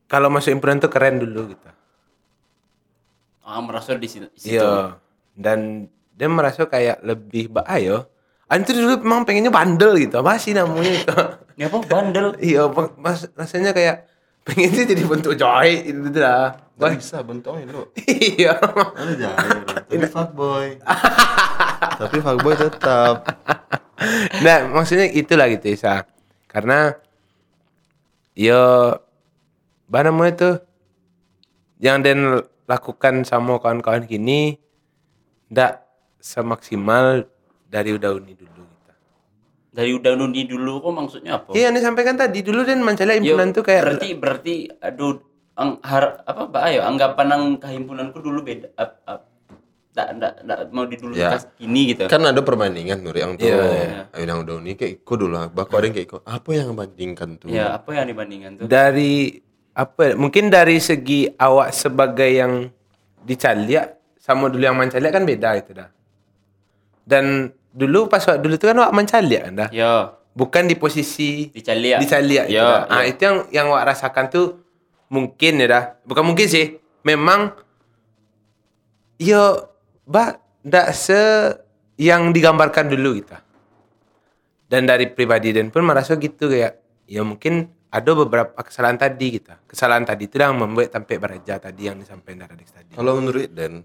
kalau masuk himpunan tuh keren dulu gitu. Ah, merasa di situ. di situ. Iya. Dan dia merasa kayak lebih bahaya. Tuh dulu memang pengennya bandel gitu. Apa sih namanya itu? Ya *laughs* apa bandel? iya, apa- mas, rasanya kayak pengen sih jadi bentuk joy itu dah Gak bisa bentuknya lo. *laughs* iya Ada jahil. Tapi fuckboy. Tapi fuckboy tetap. *laughs* *laughs* nah maksudnya itulah gitu Isa karena yo namanya tuh yang dan lakukan sama kawan-kawan gini ndak semaksimal dari udah uni dulu kita. Dari udah nundi dulu kok maksudnya apa? Iya, nih sampaikan tadi dulu dan Yo, himpunan tuh kayak berarti berarti aduh ang, har, apa Pak ayo anggapan nang kehimpunanku dulu beda ap, ap, ndak mau didulu Ya. kas gini gitu. Kan ada perbandingan Nur yang tuh. Iya, Ayo yang udah ini kayak ikut dulu lah. Bahkan ada yang kayak ikut. Apa yang membandingkan tuh? Ya, apa yang dibandingkan tuh? dari apa ya, mungkin dari segi awak sebagai yang dicaliak sama dulu yang mencaliak kan beda itu dah. Dan dulu pas waktu dulu itu kan awak mencaliak kan dah. Ya, Bukan di posisi dicaliak. dicaliak itu Ya, dah. Ah, ya. itu yang yang awak rasakan tuh mungkin ya dah. Bukan mungkin sih. Memang yo ba ndak se yang digambarkan dulu kita. Dan dari pribadi dan pun merasa gitu kayak ya mungkin ada beberapa kesalahan tadi kita. Kesalahan tadi itu yang membuat sampai beraja tadi yang disampaikan dari Alex tadi. Kalau menurut Dan,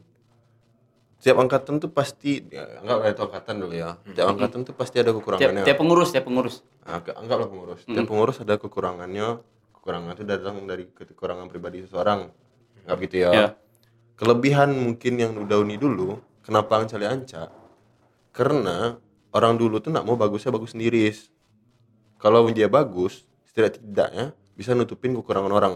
tiap angkatan tuh pasti, ya, anggap itu angkatan dulu ya. Tiap angkatan tuh pasti ada kekurangannya. tiap pengurus, tiap pengurus. Nah, anggaplah pengurus. Tiap pengurus ada kekurangannya. Kekurangan itu datang dari kekurangan pribadi seseorang. Anggap gitu ya. Ya. Kelebihan mungkin yang udah uni dulu, kenapa Ancali Anca? Karena orang dulu tuh nak mau bagusnya bagus sendiri. Kalau dia bagus, setidak-tidaknya bisa nutupin kekurangan orang.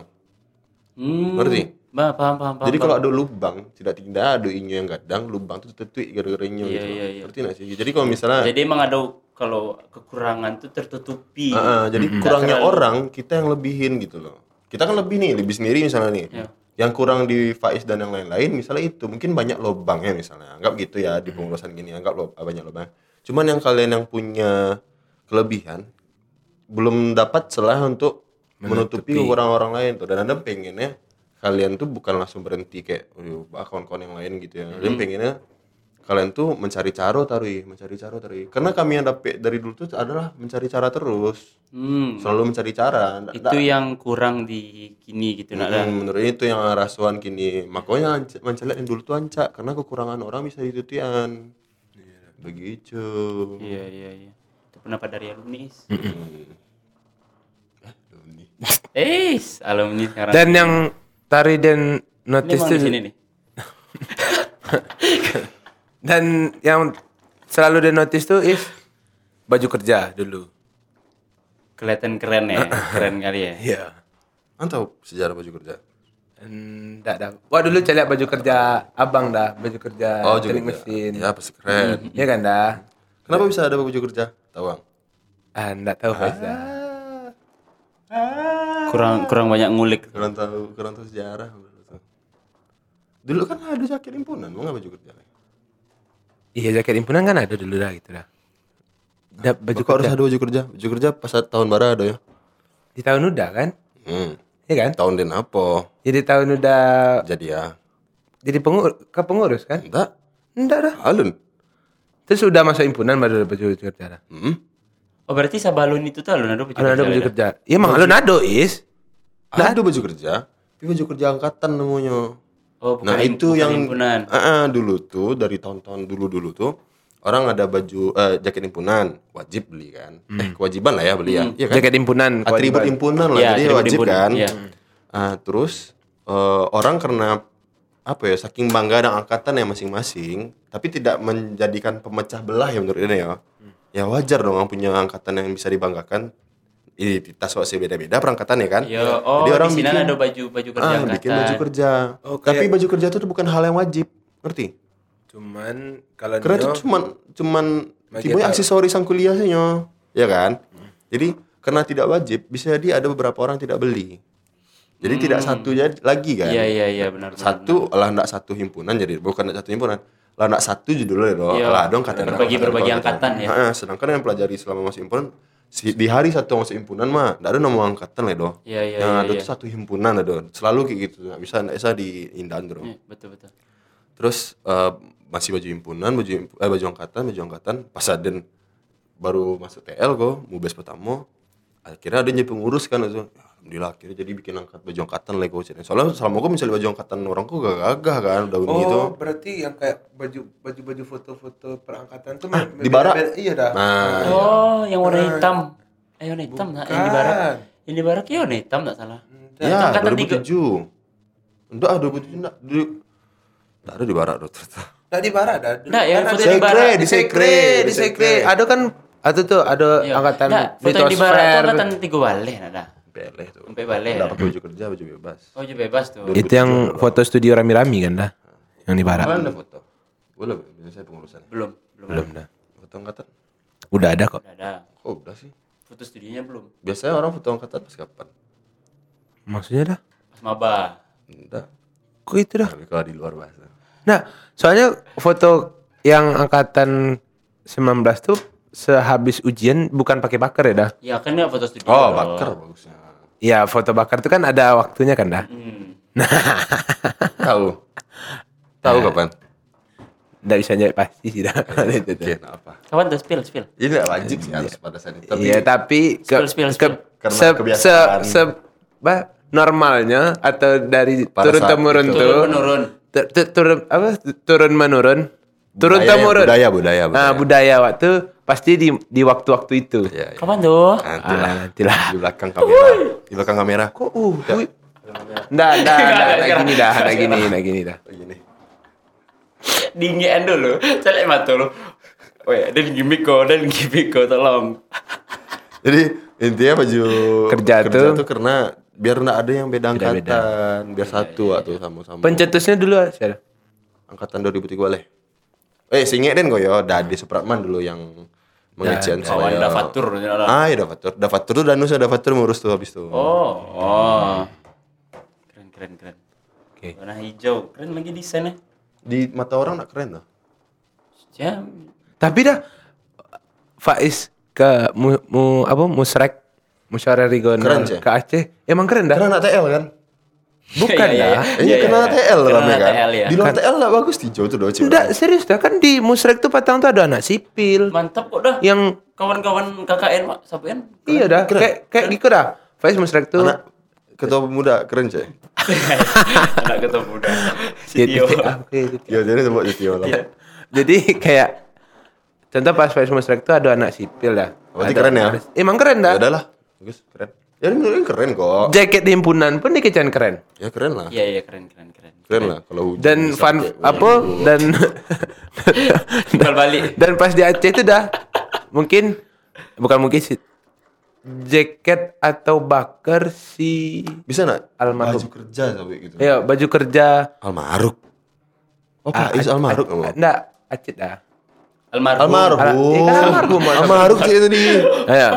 Hmm. Ngerti? Bah, paham, paham, paham. Jadi kalau ada lubang, tidak tidak ada inyo yang gadang, lubang itu tertutup gara-gara inyo Iya, gitu. iya, iya. Ngerti nggak sih? Jadi kalau misalnya Jadi emang ada kalau kekurangan tuh tertutupi. Ah, ah, jadi kurangnya orang kita yang lebihin gitu loh. Kita kan lebih nih, lebih sendiri misalnya nih. Ya. Yang kurang di Faiz dan yang lain-lain misalnya itu mungkin banyak lobangnya misalnya. Anggap gitu ya di pengurusan gini, anggap lo banyak lobang. Cuman yang kalian yang punya kelebihan belum dapat celah untuk menutupi, kekurangan orang lain tuh. Dan Anda pengennya kalian tuh bukan langsung berhenti kayak "Aduh, bah kawan-kawan yang lain gitu ya. Kalian pengennya kalian tuh mencari cara tarui, mencari cara tarui. Karena kami yang dapet dari dulu tuh adalah mencari cara terus Hmm. selalu mencari cara Nggak- Itu nggak- yang kurang di kini gitu nak dah. Hmm, menurut ini itu yang rasuan kini makanya mencelak yang dulu tuh ancak karena kekurangan orang bisa ditutian begitu Iya, iya, iya. Itu pendapat dari alumni. *clears throat* Hmm. *laughs* Eh, alumni sekarang. Nah, Dan yang tari dan ini notice emang di sini nih. *laughs* dan yang selalu dan notice tuh is baju kerja dulu. Kelihatan keren ya, *clears throat* keren kali ya. Iya. Mantap sejarah baju kerja Enggak dah. Wah dulu cari baju kerja abang dah, baju kerja oh juga mesin. ya pasti keren Iya kan dah? kenapa bisa ada baju kerja tahu bang Ah, enggak tahu Faizal. Kurang kurang banyak ngulik. kurang tahu kurang tahu sejarah dulu kan ada jaket himpunan mau nggak baju kerja Iya jaket himpunan kan ada dulu dah gitu dah. Da, baju harus kerja ada baju kerja baju kerja pas tahun baru ada ya di tahun udah kan? hmm. Iya kan? tahun den apa Jadi tahun udah jadi ya jadi pengurus ke pengurus kan? enggak Enggak dah. alun Terus udah masuk himpunan baru ada baju, kerja dah. hmm. Oh berarti Sabalun itu tuh alun ada baju Ada ada kerja baju ada? kerja. Iya emang alun ado is. ada baju kerja tapi baju kerja angkatan namanya Oh bukan nah itu bukan yang himpunan. Ah, ah, dulu tuh dari tahun-tahun dulu-dulu tuh orang ada baju eh, jaket himpunan wajib beli kan. Eh kewajiban lah ya beli ya. Iya kan? Jaket himpunan. atribut himpunan lah Iya, jadi wajib himpunan, kan. iya. Ah, terus eh, orang karena apa ya saking bangga dengan angkatan yang masing-masing tapi tidak menjadikan pemecah belah ya menurut ini ya. Ya wajar dong punya angkatan yang bisa dibanggakan identitas kok sih beda-beda perangkatan ya kan? Ya, oh Jadi orang di sini bikin- ada baju baju kerja ah, bikin baju kerja. Oh, tapi baju kerja itu bukan hal yang wajib ngerti? Cuman kalau karena itu cuman cuman tiba tahu. aksesoris sang kuliah sih nyo. ya kan? Jadi karena tidak wajib bisa jadi ada beberapa orang tidak beli. Jadi tidak satu jadi lagi kan? Iya iya iya benar. benar. satu lah enggak satu himpunan jadi bukan enggak satu himpunan. Lah enggak satu judulnya dong Iya, lah dong kata berbagi- berbagi angkatan ya. Heeh, sedangkan yang pelajari selama masih himpunan si, di hari satu masuk himpunan mah enggak ada nama angkatan lah dong Iya iya nah, iya. itu iya. tuh satu himpunan ada selalu kayak gitu enggak bisa enggak bisa diindahan dong Iya, betul betul. Terus eh, masih baju himpunan, baju eh, baju angkatan, baju angkatan. Pas Aden baru masuk TL kok, mubes pertama. Akhirnya ada pengurus kan itu. Alhamdulillah akhirnya jadi bikin angkat baju angkatan Lego Cina. Soalnya selama gue mencari baju angkatan orangku gak gagah kan daun gitu. Oh, berarti yang kayak baju baju baju foto-foto perangkatan tuh Ah, di barak? Iya dah. Nah, Oh, yang warna hitam. Eh, warna hitam nah, yang di barak. Yang di barak ya warna hitam enggak salah. ya angkatan tiga. 2007. Enggak, 2007 enggak. Di, enggak ada di barak tuh ternyata. Nah di barak dah. Nah, yang foto ada di barak. di sekre, di sekre. Ada kan ada tuh ada Iya. angkatan Nah, foto di Litosfer. angkatan tiga balik ada. Beleh tuh. Sampai balik. Enggak pakai baju kerja, baju bebas. Oh, juga bebas tuh. Itu yang foto studio rami-rami kan dah. Yang di barak. Mana ada foto? Boleh, bisa saya pengurusan. Belum, belum. Belum dah. Foto angkatan? Udah ada kok. Udah ada. Oh, udah sih. Foto studionya belum. Biasanya orang foto angkatan pas kapan? Maksudnya dah? Pas maba. Enggak. Kok itu dah? Tapi kalau di luar bahasa. Nah, soalnya foto yang angkatan 19 tuh sehabis ujian bukan pakai bakar ya dah? Ya kan ya foto studio. Oh, bakar bagusnya. Iya, foto bakar tuh kan ada waktunya kan dah? Hmm. Tahu. Tahu kapan? Nggak bisa jawab pasti sih dah. *laughs* Itu. Oke, nah apa? Kawan tuh spill, spill. Ini enggak wajib sih harus pada saat itu. Tapi Iya, tapi ke, Spill, spill, ke- spill. Karena se, se, kebiasaan. se, ba- normalnya atau dari Pada turun temurun itu. tuh Turun menurun. tu- tu- turun apa turun menurun turun Budaya, temurun budaya, budaya, Ah, budaya. budaya waktu pasti di di waktu-waktu itu Iya, iya. Kapan tuh? Nanti Ah, lah. nantilah. Di belakang kamera. Di belakang kamera. kok uh. Nggak, nggak, nggak, nggak gini dah, nggak gini, nggak gini dah. Begini. Dingin dulu. Celek mata lu. Weh, dan gimmick kok, dan gimmick kok, tolong. Jadi intinya baju Kerja tuh- karena biar nggak ada yang beda angkatan, biar satu atau sama-sama. Pencetusnya dulu siapa? angkatan 2003 boleh. Eh, singet den kok ya, Dade Supratman dulu yang mengecian Kawan saya. Davatur. Ah, ya Davatur. Davatur tuh Danus ada Davatur ngurus tuh habis tuh. Oh, oh. Keren, keren, keren. Oke. Warna hijau. Keren lagi desainnya. Di mata orang nak keren tuh. Ya, Tapi dah Faiz ke mu, mu apa musrek Keren, Cek. ke Aceh emang keren dah. Karena anak TL kan? Bukan Iya, iya, dah. iya. Iya, karena anak TL anak kan? TL, ya. Di luar TL lah bagus hijau tuh doa Enggak, serius dah kan di musrek tuh Patang tuh ada anak sipil mantap kok dah. yang Kawan-kawan KKN, Pak. Sapian. iya dah kayak kayak gitu dah. Faiz musrek tuh Anak ketua pemuda keren cek. *laughs* Anak ketemu muda. *laughs* Jadi, gitu. Ya jadi sebut Jitio lah. Jadi kayak contoh pas Faiz musrek tuh ada anak sipil dah. Berarti Ada- keren ya? Emang keren Ya dah. udahlah, bagus keren. Ya menurut keren kok. Jaket di himpunan pun dikecian keren. Ya keren lah. Iya, iya, keren, keren, keren. Keren lah kalau hujan Dan fun apa dan *laughs* Tinggal balik. dan pas di Aceh itu dah mungkin bukan mungkin sih jaket atau bakar si Bisa nak? Almarhum. Baju kerja sampai gitu. ya baju kerja Almarhum. Oh, Pak Is Ah, almarhum enggak Aceh dah Almarhum. Almarhum. Al- iya kan almarhum, almarhum. Almarhum sih itu di. ya.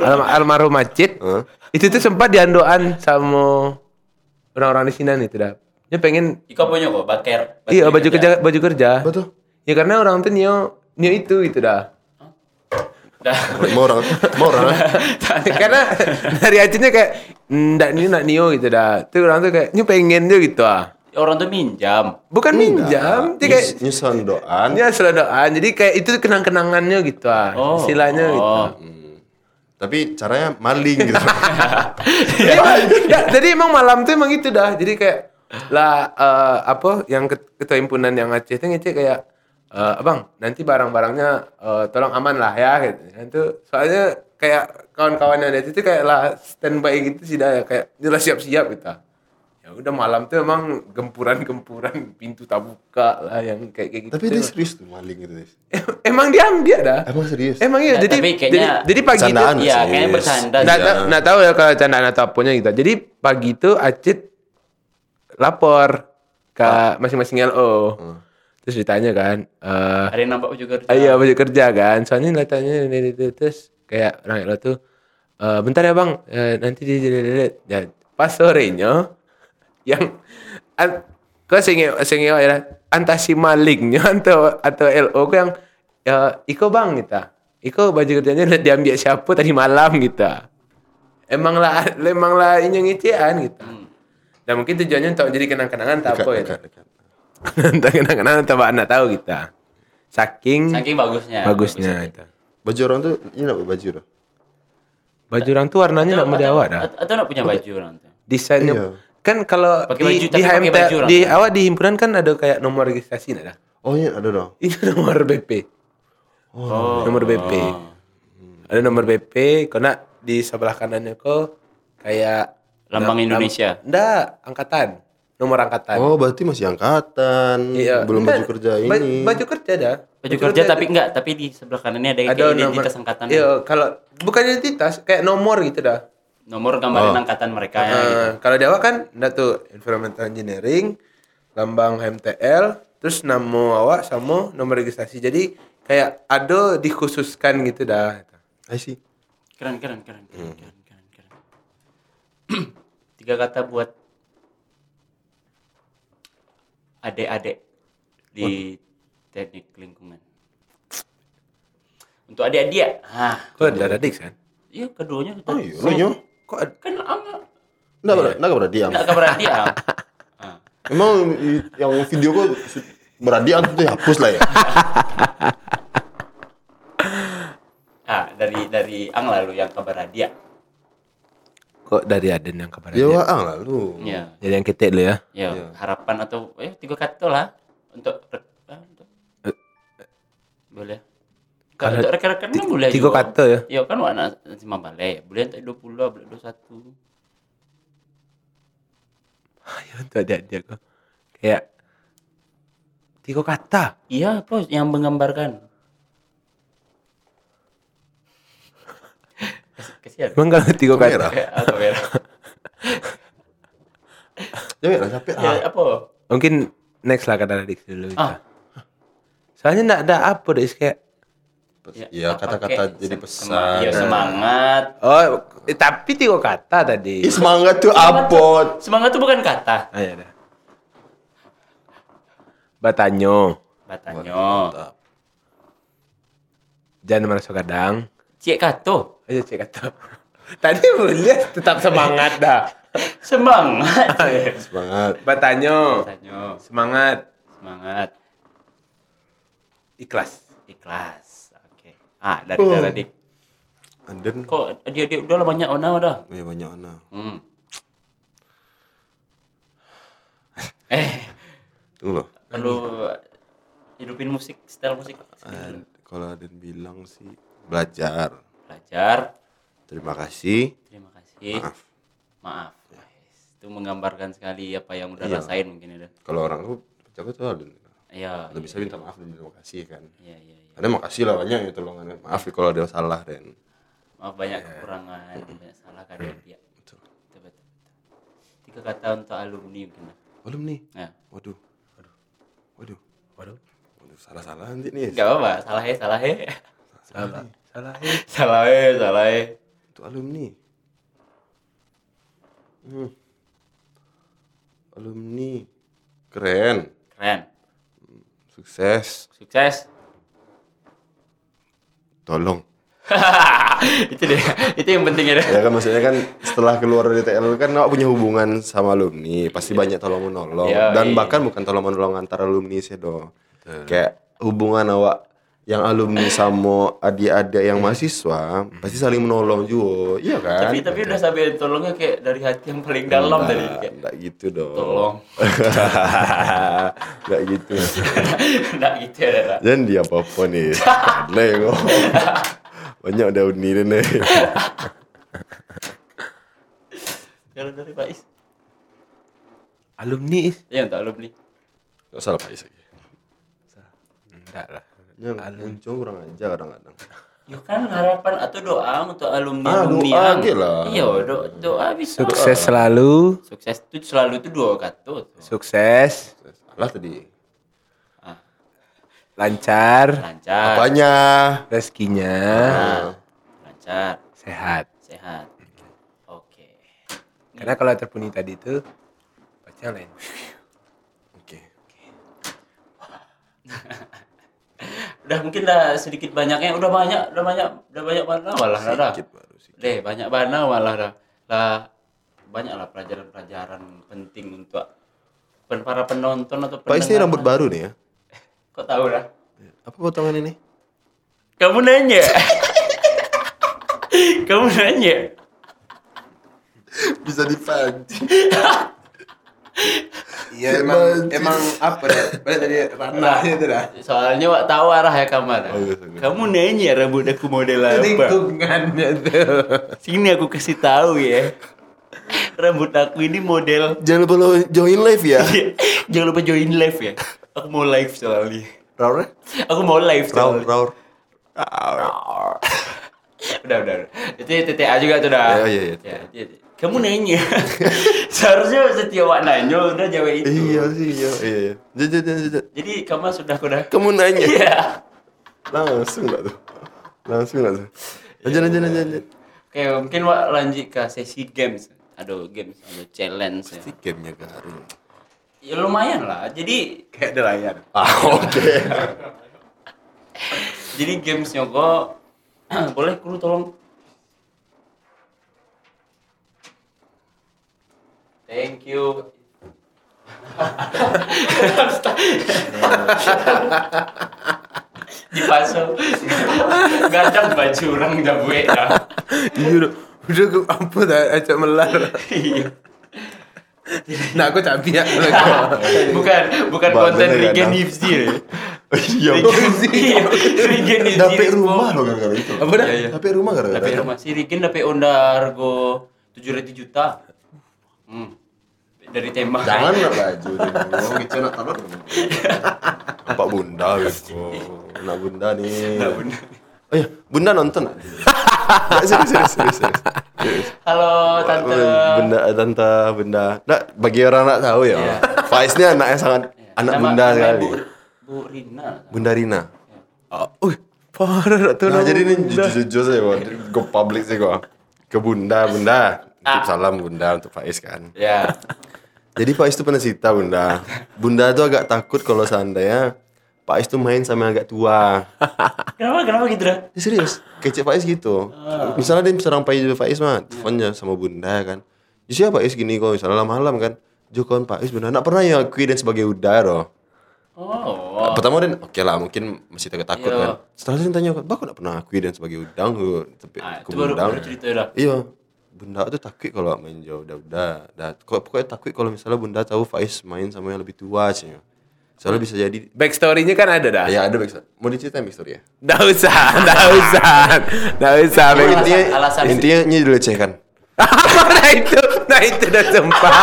Alma- almarhum Aceh Hah? itu tuh sempat diandoan sama orang-orang di sini itu dah dia pengen Iko punya kok, baker. iya baju kerja baju kerja tuh? ya karena orang tuh nio nio itu itu dah Dah. Mau orang, mau orang. *laughs* karena dari Acehnya kayak ndak ini nak nio gitu dah tuh orang tuh kayak nio pengen dia gitu ah Orang tuh minjam. bukan minjam dia kayak Nyus- Nyusun doan. Ya seladoan. Jadi kayak itu kenang-kenangannya gitu ah. Oh. Istilahnya gitu. Oh. Hmm. Tapi caranya maling gitu. *laughs* Jadi, emang- ya, jadi emang malam tuh emang itu dah. Jadi kayak lah eh, apa yang ket- ketua himpunan yang Aceh itu ngecek kayak eh, abang nanti barang-barangnya eh, tolong aman lah ya gitu. Itu soalnya kayak kawan-kawannya dari itu kayak lah standby gitu sih dah ya kayak jelas siap-siap gitu. Ya udah malam tuh emang gempuran-gempuran pintu tak buka lah yang kayak kayak gitu. Tapi dia serius tuh maling gitu. Emang dia dia dah. Emang serius? Emang iya, Nah, jadi, tapi jadi kayaknya jadi pagi itu Iya, sih. kayaknya bercanda. Nggak, Iya. tahu- ya kalau candaan atau apanya gitu. Jadi pagi itu Acit lapor ke masing-masing LO. Terus ditanya kan, eh Ada yang nampak juga. Iya baju kerja kan. Soalnya katanya ini itu terus kayak orang LO tuh "Eh, bentar ya bang, eh, nanti di ya pas sorenya yang an, kau singe singe ya antah si malingnya *laughs* atau atau LO ku yang ya iko bang kita. Iko baju kerjanya udah diambil siapa tadi malam gitu. Emang lah, emang lah ini ngician gitu. Dan mungkin tujuannya untuk jadi kenang-kenangan tak apa ya. *laughs* Untuk kenang-kenangan tak anak tahu kita. Saking, Saking bagusnya. bagusnya itu. Baju orang tuh ini apa baju tuh? Baju orang tuh warnanya nak model awak dah. Atau, nak punya baju orang tuh. Desainnya Iya. Kan kalau di, baju, di di awak di himpunan kan ada kayak nomor registrasi nak dah. Oh iya ada dong. *laughs* Ini nomor BP. Oh. Nomor BP. Ada nomor BP, kau nak di sebelah kanannya kau kayak Lambang Indonesia. Enggak, angkatan. Nomor angkatan. Oh berarti masih angkatan. Iya. Belum Enggak, baju kerja ini. Baju kerja dah. Baju kerja tapi enggak, tapi di sebelah kanannya ada, ada kayak nomor identitas angkatan. Iya, kalau bukan identitas, kayak nomor gitu dah. Nomor gambaran angkatan mereka ya gitu. Nah, kalau di awak kan enggak tuh environmental engineering, lambang HMTL, terus nama awak sama nomor registrasi. Jadi kayak ada dikhususkan gitu dah. I see. Keren, keren, keren, keren, keren, keren, keren. *clears throat* Tiga kata buat adik-adik di teknik lingkungan. Untuk adik-adik, ah, Kau ada adik kan? iya keduanya Oh iya. Kok ada? kan ama Nggak ber, nggak berdiam. nggak kabar dia. *laughs* Ah. Emang i- yang video kok beradian tuh hapus lah ya. *laughs* ah, dari dari ang lalu yang kabar dia. Kok dari Aden yang kabar Ya aja? waang lah lu. Ya, Jadi yang ketek dulu ya. ya harapan atau eh tiga kata lah untuk ah, untuk boleh. Kalau untuk rekan-rekan kan boleh Tiga juga. kata ya. Ya kan warna lima balai, boleh untuk 20, boleh 21. Ya untuk adik-adik kau. Kayak tiga kata. Iya, apa yang menggambarkan? Kasihan. Emang kalau tiga kata. Merah. Ya? Jangan lah capek Ya, ah. apa? Mungkin next lah kata adik dulu. kita. Ah. Soalnya enggak ada apa deh kayak Iya apa kata-kata jadi pesan. Iya, semangat. Oh, eh, tapi tiga kata tadi. Ih, semangat tuh apot. Semangat itu bukan kata. Ah, ya dah. Batanyo. Batanyo. Jangan merasa kadang. Cik kato. Ayo cek kata. Tadi boleh tetap semangat dah. *laughs* Semangat. Semangat. Batanyo. Batanyo. Semangat. Semangat. Ikhlas. Ikhlas. Ah, dari Oh. dari dik. Anden. Kok dia dia udah banyak ona udah. Ya banyak mana. Hmm. *laughs* Eh, Tunggu loh. perlu hidupin musik, style musik. Kalau Aden bilang sih belajar. Belajar. Terima kasih. Terima kasih. Maaf. Maaf. Wes, Itu menggambarkan sekali apa yang udah Iya. rasain mungkin ya. Kalau orang tuh jago tuh Aden. Iya. Ada bisa minta maaf dan terima kasih kan. Iya, iya, Ada makasih lah banyak ya tolongan. Maaf ya kalau ada salah dan Maaf banyak kekurangan, banyak salah kadang dia. betul. Betul, betul. Tiga kata untuk alumni mungkin. lah. Nih. Nah, Waduh. Waduh. Waduh. Waduh. Waduh salah-salah nanti nih. enggak apa-apa, salah he, salah he. Salah. Salah. eh. salah he, salah he. Untuk alumni. Hmm. Alumni. Keren. Keren. Sukses. Sukses. Tolong. *laughs* itu deh, itu yang penting ya. Ya kan maksudnya kan setelah keluar dari TL kan awak punya hubungan sama alumni, pasti banyak tolong menolong Iya, dan iya. bahkan bukan tolong menolong antara alumni sih do. Kayak hubungan awak yang alumni sama adik-adik yang mahasiswa pasti saling menolong juga. Iya kan? Tapi tapi udah sampai tolongnya kayak dari hati yang paling dalam tadi Enggak, kayak enggak gitu dong. tolong. *laughs* enggak gitu. *laughs* Enggak gitu ya. Jangan dia apa-apa nih. *laughs* Nengok. Banyak udah uni nih. Kalau dari Pak Is. Alumni. Ya untuk alumni. Enggak salah Pak Is lagi. Enggak lah. Yang muncul kurang aja kadang-kadang. Ya kan harapan atau doa untuk alumni Ah, alumni doa yang- aja lah. Iya, do- doa bisa. Sukses selalu. Sukses itu selalu itu dua kata tuh. Sukses. Salah tadi. Lancar. Lancar. Apanya? Rezekinya. Nah, lancar, Sehat. sehat. Oke. Karena kalau terpenuhi tadi itu yang lain. Oke. Udah mungkin lah sedikit banyaknya udah banyak, udah banyak, udah banyak mana malah dah. Sih. Deh, banyak mana malah dah. Lah banyak lah pelajaran-pelajaran penting untuk para penonton atau Pak Is ini pendengar. rambut baru nih ya? *laughs* Kok tahu dah? Apa potongan ini? Kamu nanya. *laughs* Kamu nanya. Bisa dipancing. *laughs* Iya emang emang apa dah? Balik tadi ranahnya itu dah. Soalnya wak tahu arah ya kamar. Bagus, bagus. Kamu nanya rambut aku model apa? Lingkungannya tuh. Sini aku kasih tahu ya. Rambut aku ini model Jangan lupa lo join live ya. Jangan lupa join live ya. Aku mau live soalnya. Raur, Aku mau live raur, soalnya. raur. udah, udah, udah. Itu TTA juga tuh dah. Ya, iya, iya. Ya, iya. Kamu nanya. *laughs* Seharusnya setiap wak nanya udah jawab itu. Iya sih, iya, iya. iya. Jajat, jajat, jajat. Jadi kamu sudah kuda. Kamu nanya. Iya. Langsung lah tuh. Langsung lah tuh. Lanjut, lanjut, lanjut, lanjut. Oke, mungkin wak lanjut ke sesi games. Aduh, games, ada challenge ya. Pasti gamenya garing. Ya lumayan lah. Jadi Kayak ada layar. Ah, oke. *laughs* jadi gamesnya kok *clears throat* boleh kru tolong. Thank you. Dipasang. Gak ada baju orang udah gue dah. Iya udah. Udah gue ampun dah acak melar. Iya. Nah aku cabi ya. Bukan, bukan konten Regen ya. Iya, Iya, Regen Hipsi. Dapet rumah loh gara-gara itu. Apa dah? Iya, iya. Dapet rumah gara-gara. Dapet rumah si Regen dapet onda harga tujuh ratus juta. Hmm. Dari tembak. Jangan *laughs* lah baju. Mau gitu nak taruh. Pak Bunda gitu. Nak Bunda nih. Nak Bunda. Oh iya, Bunda nonton. Nggak, serius, serius, serius, serius. Halo tante. Bunda, tante, Bunda. Nah, bagi orang nak tahu ya, Iya. Faiz ini anak yang sangat anak Nama- Bunda sekali. Bu, Bu Rina. Bunda Rina. Oh, parah tuh. Nah, jadi ini jujur-jujur saja, Bang. Go public sih gua. Ke Bunda, Bunda. Titip salam Bunda untuk Faiz kan. Ya. Jadi Faiz itu pernah cerita Bunda. Bunda tuh agak takut kalau seandainya Faiz tuh main sama yang agak tua. Kenapa kenapa gitu dah? Ya, serius, kecil Faiz gitu. Misalnya dia serang Faiz Faiz mah, teleponnya sama Bunda kan. Ya siapa Faiz gini kok misalnya malam kan. Jo kawan Faiz Bunda, nak pernah ya kui dan sebagai udara. Oh. Pertama dan oke lah mungkin masih takut takut Iya. kan. Setelah itu tanya "Baku nak pernah akui dan sebagai udang tapi Ah, itu baru, Bundang?" baru cerita dah. Iya. Bunda tuh takut kalau main jauh udah udah. Dah, kok pokoknya takut kalau misalnya Bunda tahu Faiz main sama yang lebih tua sih. Soalnya bisa jadi Backstory-nya kan ada dah. Ya ada backstory. Mau diceritain backstory ya? Nggak usah, nggak usah, nggak usah. Intinya alasan- intinya ini dilecehkan. nah itu, nah itu udah sumpah.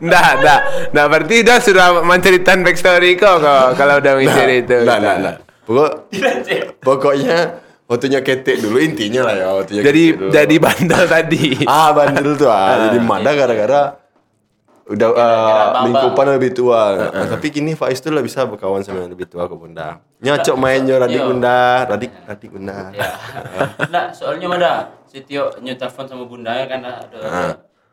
Nggak, nggak, nggak berarti udah sudah menceritakan backstory kok kok kalau udah mikir itu. Nah, nah, nah. Pokok, pokoknya waktunya ketek dulu intinya lah ya waktunya Jadi ketek dulu. jadi bandel *laughs* tadi. ah bandel tuh ah. Jadi mada gara-gara udah uh, lingkupan lebih tua. Nah, tapi kini Faiz tuh lah bisa berkawan sama yang lebih tua ke Bunda. Nyocok mainnya Radik Iya. Bunda, Radik Radik Bunda. Ya. Nah, soalnya mana? Si Tio nyetelpon sama bundanya kan ada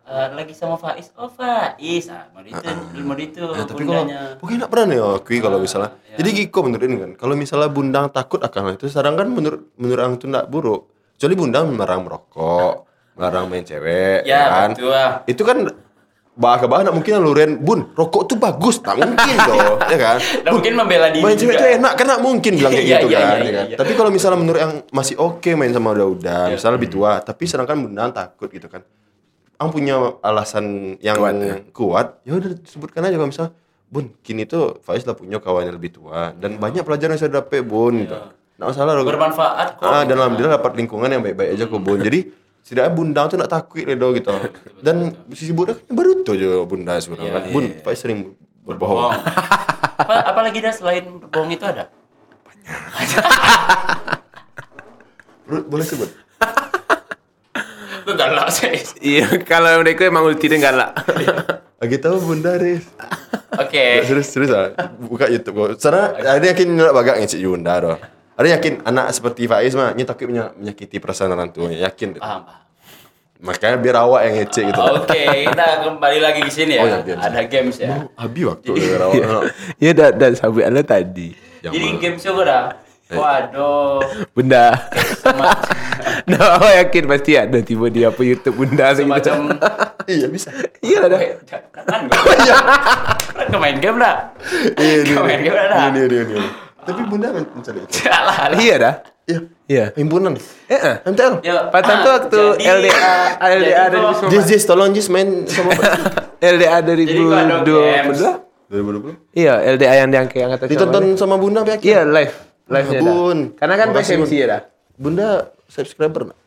eh, lagi sama Faiz. Oh, Faiz. Ah, mau itu, mau itu Nah, tapi kalau bundanya. nggak pernah nih oh, akui kalau misalnya. Jadi Giko menurut ini kan, kalau misalnya Bundang takut akan hal itu, sekarang kan menurut menurut orang itu nggak buruk. Kecuali Bundang melarang merokok, melarang main cewek, Ya, kan. betul. ah. Itu kan bah ke nak mungkin luren bun rokok tuh bagus tak mungkin loh *laughs* ya kan Nah, mungkin membela diri main cewek tuh enak tak mungkin bilang kayak *laughs* Iya, gitu iya, kan, iya, ya kan? tapi kalau misalnya menurut yang masih oke main sama udah-udah Iya. misalnya lebih tua tapi sedangkan bundang takut gitu kan ang punya alasan yang Kuat, kuat, ya? ya udah sebutkan aja kalau misalnya bun kini tuh Faiz lah punya kawan yang lebih tua dan banyak pelajaran yang saya dapat bun gitu. Nggak masalah loh. Iya. Bermanfaat kok. ah, dan alhamdulillah dapat lingkungan yang baik-baik aja kok bun. Jadi setidaknya bundang tuh nak takut ledo gitu. Dan sisi bunda kan baru tuh aja bunda sebenarnya. Iya, kan bun Faiz sering berbohong. Bohong. *laughs* apa, apalagi dah selain bohong itu ada? Bro, *laughs* boleh sebut Gue galak sih. Iya, kalau mereka emang ultinya galak. lagi tahu bunda Riz Oke. serius serius ah buka YouTube kok sana ada yakin nak bagak ngecek bunda doh ada yakin anak seperti Faiz mah ini takut menya- menyakiti perasaan orang tuanya yakin Paham, paham. makanya biar awak yang ngecek gitu Oke, kita kembali lagi ke sini ya. Oh, iya, biar. Ada games ya. habis waktu biar awak ya dan dan sampai anda tadi. Jadi mana? games juga dah. Eh. Waduh. Bunda. *laughs* Nah, aku yakin pasti ada tiba di apa YouTube bunda semacam *laughs* iya bisa Iya ada. Gue. Kan main game dah. iya Kau main game dah. ini ini ini tapi bunda men- mencari itu. Iya dah. Iya. Iya. Himpunan. Eh, eh. MTL. Ya, Pada tuh waktu jadi- LDA LDA dari Jis, Jis, tolong Jis main sama LDA *laughs* ada 2022. 2020. Iya, LDA yang diangkat yang atas Ditonton sama Bunda Biaki. Iya, live. Live Bun. Karena kan BSMC Bun. ya dah. Bunda subscriber nggak?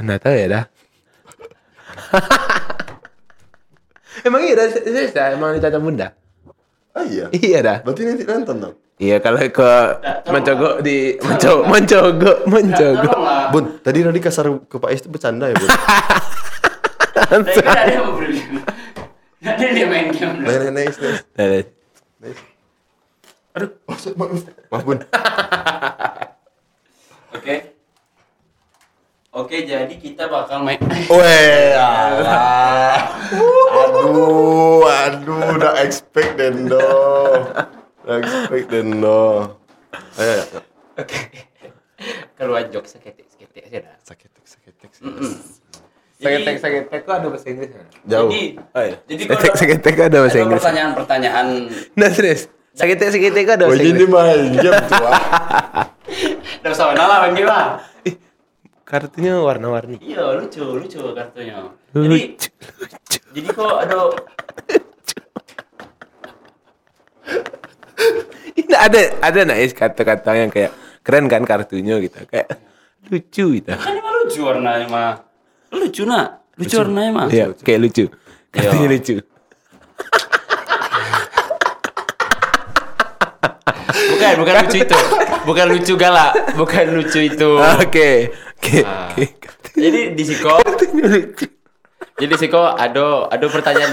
Anda tahu ya dah. *laughs* emang iya dah, emang ditata bunda. Ah iya. Iya dah. Berarti nanti nonton dong. Iya kalau ke tolong mencogok di mencogok mencogok mencogok. Tolong lah. Bun, tadi Radi kasar ke Pak Is itu bercanda ya, Bun? Kira dia main game. Nice, nice. Nah, nice. Aduh, oh, maaf, Bun. *laughs* Oke. Oke, jadi kita bakal main. *laughs* Weh, alah. Aduh, aduh, udah expect dan. Udah expect dan. Ayo, ayo. Oke. Keluar jokes seketik-seketik aja dah. Sakit, sakit, sakit. Segetek segetek kok ada bahasa Inggris? Jauh. Jadi, Oh iya. jadi segetek kok ada bahasa Inggris. pertanyaan-pertanyaan Nah serius. Segetek kok ada Oh, bahasa jadi Inggris. *laughs* main game tuh. ah. Udah usah lah Bang. Kartunya warna-warni. Iya, lucu, lucu kartunya. Jadi, Lucu, lucu. jadi kok ada *laughs* Ini ada ada nak Is, kata-kata yang kayak keren kan kartunya gitu. Kayak lucu gitu. kan emang lucu warnanya mah. Lucu nak, lucu, warnanya mah. Iya, kayak lucu. Kartunya Iya. lucu. *laughs* Bukan, bukan lucu itu. Bukan lucu galak, bukan lucu itu. Oke. Oke. Ah. Oke. Jadi di Siko, jadi Siko ada ada pertanyaan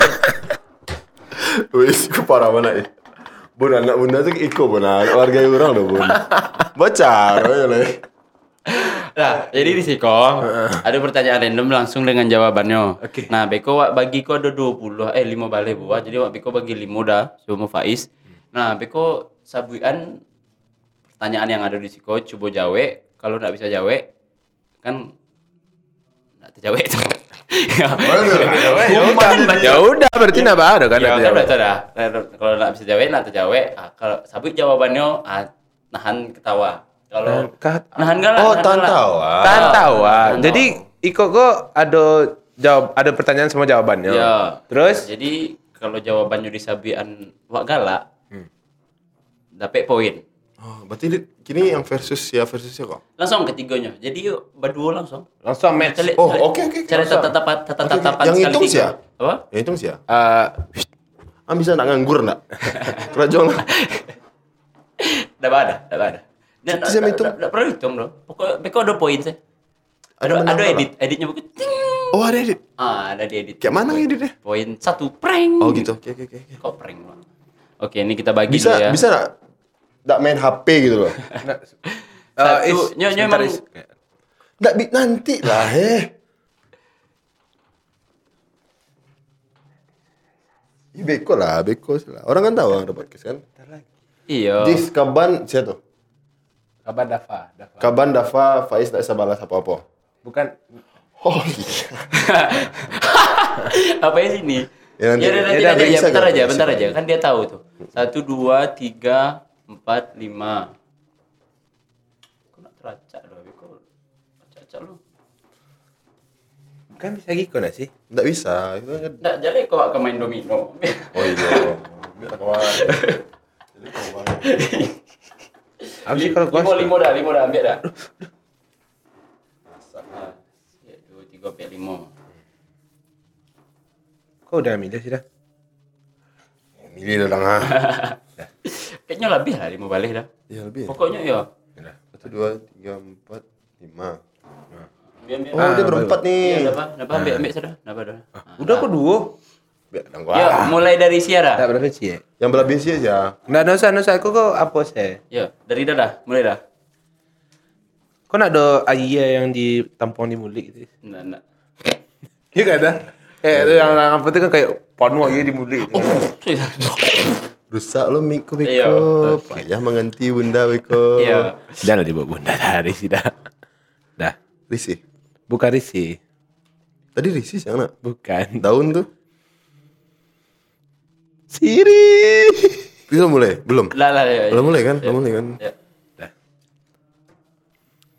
Wis, ku parah mana ya? Bun, anak bunda tuh iko bun, anak warga orang loh bun. Baca, ya le. Nah, jadi di Siko ada pertanyaan random langsung dengan jawabannya. Oke. Nah, Beko wak bagi ko ada 20 eh 5 balik buah. Jadi wak Beko bagi 5 dah, cuma Faiz. Nah, Beko sabuan pertanyaan yang ada di Siko coba jawe. Kalau nggak bisa jawe kan nggak terjawe itu. *laughs* Ya. Baca. Ya udah berarti ada kan? Ya, ada kan jawab. udah dah. Kalau nggak bisa jawe, nggak terjawe. Ah, kalau sabut jawabannya ah, nahan ketawa. Kalau Nahan galak. Oh, galak. tawa. Tahan tawa. tahan Jadi Iko kok ada jawab ada pertanyaan sama jawabannya. Ya. Terus Jadi kalau jawabannya disabian wak galak, dapat poin. Oh, berarti di- kini yang versus ya versusnya kok. Langsung ketiganya. Jadi yuk berdua langsung. langsung match. Cari- Oh, oke, oke. Cari tatapan tatapan oke. tatapan Yang sekali hitung tiga. sih ya? Apa? Ya hitung sih ya. Eh, Ah bisa nak nganggur nak? *laughs* Kerajaan lah. Dah ada, dah ada. Itu saya hitung. Dah perlu hitung bro. Pokoknya pokoknya ada poin sih. Ada ada edit, editnya bukan. ting. Oh ada edit. Ah, ada di edit. Kayak mana editnya? Poin satu prank. Oh gitu. Oke oke oke. Kok prank bro? Oke, ini kita bagi Bisa dulu ya. bisa nak? Nak main HP gitu loh. *laughs* Satu, Is, nyo- nyo sebentar, emang- Is. Nak bi nanti lah eh. Ih, beko lah, beko lah. Orang kan tahu orang dapat kes kan. Iya. Dis kaban siapa tuh? Kabar Dava, Dava. Kaban Dafa Faiz tak bisa balas apa-apa. Bukan Oh iya. *laughs* apa ya sini? Ya, nanti- Ya, nanti, ya, nanti, ya, bentar nggak? aja, Bisa bentar nggak? aja. Kan dia tahu tuh. Satu, dua, tiga, empat, lima. Kok nak teracak doh? Kok teracak lu? Bukan bisa gitu nggak sih? Enggak bisa. Itu kan Nggak, jadi kok akan main domino. Oh iya. *laughs* Biar kawan. Jadi kawan. *laughs* Apa sih kalau limo, gua limo dah, limo dah, ambil dah. Ah, ya, dua, tiga, empat, lima. Kok udah milih sih dah? Milih dah Kayaknya lebih lah lima balik dah. Ya lebih. ya. Pokoknya ya. Satu dua tiga empat lima. Biar, biar. Oh Ah, dia berempat Iya, nih. Pak. Dah, Pak. Ambil, ambil sudah. Dah, Pak, dah. Ah, Udah kok dua. Ya, mulai dari Siara. Tak berapa sih ya? Yang belah biasa aja. Nggak ada usah, nggak usah. Kok kok apa sih? Ya, dari dah, mulai dah. Kok nak ada ayah yang ditampung di mulut gitu? Enggak, enggak. Iya kan ada? Eh, itu yang yang apa itu kan kayak ponu aja di mulut. gitu. Rusak lo Miko. Beko. Payah mengganti bunda Beko. Iya. Dah lah dibawa bunda dari sih dah. Dah. Risi. Bukan risi. Tadi Risi sih anak. Bukan. Daun tuh. Siri. Bisa mulai? Belum. Lah, lah, ya. Belum mulai kan? Belum mulai kan? Ya.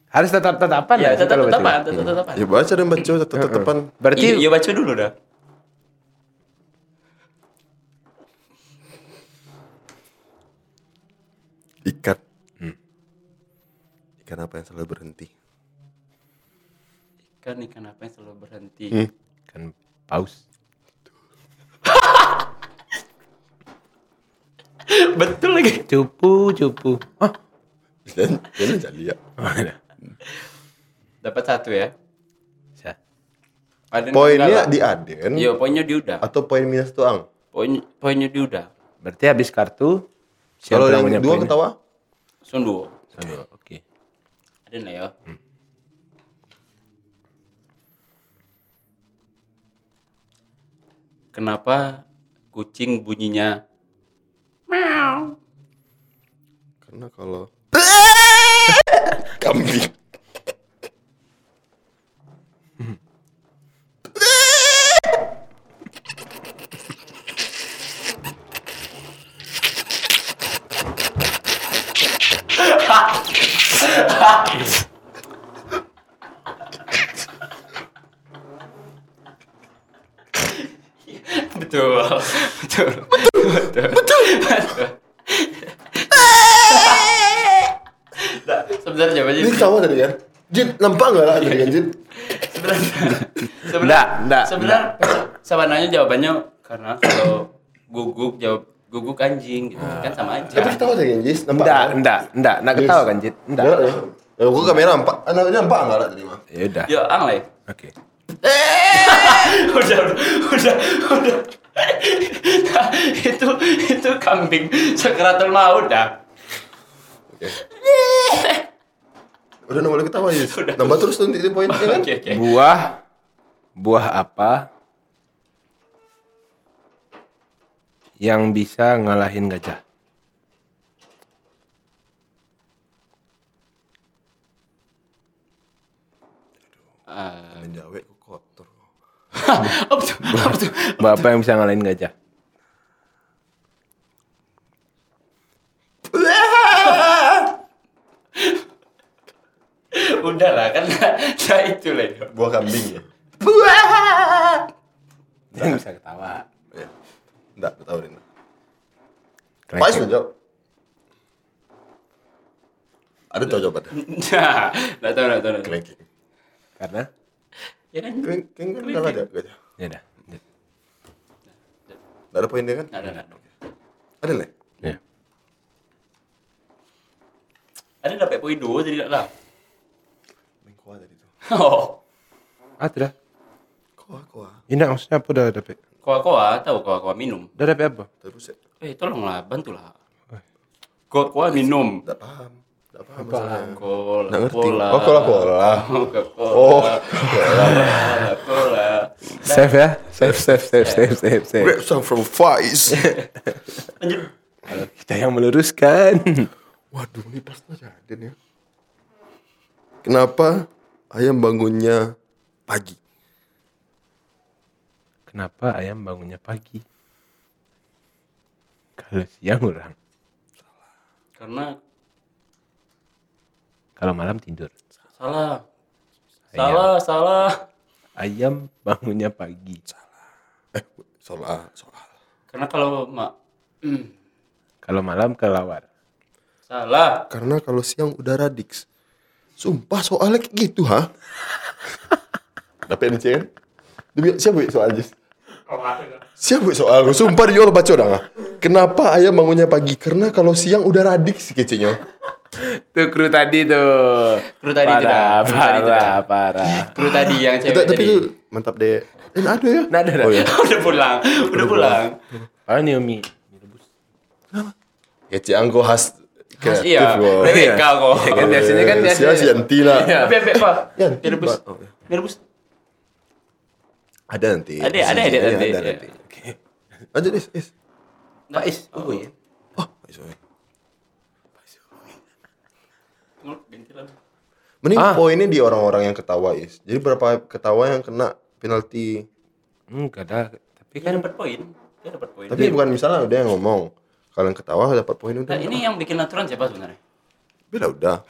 Harus tetap tetapan Ya, tetap tetapan, tetap tetapan. Ya baca dan baca tetap tetepan. Berarti iya, baca dulu dah. Ikan. Ikan apa yang selalu berhenti? Ikan ikan apa yang selalu berhenti? Hmm. kan paus. *laughs* Betul lagi. Cupu, cupu. Oh, Dan ini jadi ya. mana? Dapat satu ya. Aden Poinnya di Aden Iya, poinnya di udah. atau poin minus tuang? Poin poinnya di udah. Berarti habis kartu Kalau yang punya dua ketawa? Sunduo. Satu, Oke. Aden lah ya. Kenapa kucing bunyinya Karena kalau *laughs* kambing betul betul betul betul betul Nah, sebenarnya apa ini jadi ketawa tadi kan? Jin, nampak nggak lah tadi kan Jin? sebenarnya *laughs* sebenarnya nggak, sebenarnya sebenarnya jawabannya karena kalau guguk jawab guguk anjing gitu kan sama aja Tapi ketawa kan Jis? Nampak Enggak, nggak? enggak, enggak, enggak ketawa kan, Jit? Enggak. Enggak ya? Ya, gua kamera nampak, anak nampak nggak lah tadi mah? Ya udah. ya ang lah. Oke. *laughs* udah udah udah udah *laughs* itu itu kambing sekeratul maut dah Oke. Udah nggak boleh ketawa Jis. Nambah terus tuh nanti poinnya *laughs* kan? oke oke Buah buah apa yang bisa ngalahin gajah? Ah, Jawa kok kotor. *laughs* apa tuh apa tuh Buah apa yang bisa ngalahin gajah? *laughs* udah lah kan nah itu lah. Buah kambing ya? Yang bisa ketawa. Ya. Enggak, tahu deh. Keren. Pais nggak jawab? Ada tahu jawabannya? nah *laughs* nggak tahu nggak tahu nggak tahu Cranking. Karena ya kan Cranking kan nggak ada gajah. ya udah. Nggak ada poinnya kan? nggak ada nggak ada Ada lah. Ya. ada dapat poin dua jadi nggak lah Main kuah tadi tuh. Oh Ah, tidak. Kuah, kuah. Ini maksudnya apa udah dapet? koa koa tahu koa koa minum Udah dapet apa? Buset. eh tolonglah bantulah koa koa minum Nggak paham. Nggak paham. Cola, Nggak ngerti. cola. Oh, cola-cola. Coca-Cola. Oh. Cola, cola. Save ya. Save, save, save, save, save, save. Grab some from Faiz. *laughs* Lanjut. Kita yang meluruskan. Waduh, ini pas aja Aden ya. Kenapa ayam bangunnya pagi? Kenapa ayam bangunnya pagi? Kalau siang orang. Karena Kalau malam tidur. salah. Ayam. Salah, salah. Ayam bangunnya pagi. Eh, soal, soal. Karena kalau mak hmm, Kalau malam kelawar. salah. Karena kalau siang udah radix. Sumpah soalnya kayak gitu, ha? Dapat ini kan? Demi siapa ya soal Jis? Siapa ya soal? Sumpah dia baca dah. Kenapa ayam bangunnya pagi? Karena kalau siang udah radix kecilnya. Tuh kru tadi tuh. Kru tadi itu dah, parah, parah, parah. Kru tadi yang cewek Tapi, tapi itu mantap deh. Eh, ada ya? Nah, ada, ada. Oh ya. *laughs* udah pulang, udah pulang. Oh, ini Umi. Kecil angko khas Khas, kreatif iya. kok. Bebek kau kok. Ya kan biasanya kan biasa. Sia Sianti lah. Iya. Tapi apa, Pak? Ya, Biar rebus. oh, ya. Biar rebus. Ada nanti. Ada, ada edit Ada, nanti. ada Iya. nanti. Lanjut, Is. Is. Pak Is, tunggu ya. Oh, Is, oh, ya. Ganti lagi. Mending Ah. poinnya di orang-orang yang ketawa, Is. Jadi berapa ketawa yang kena penalti? Enggak ada. Tapi Dia kan dapat poin. Dia dapat poin. Tapi bukan misalnya udah yang ngomong. Kalian ketawa dapat poin udah. Nah, ini yang bikin aturan siapa sebenarnya? Beda udah.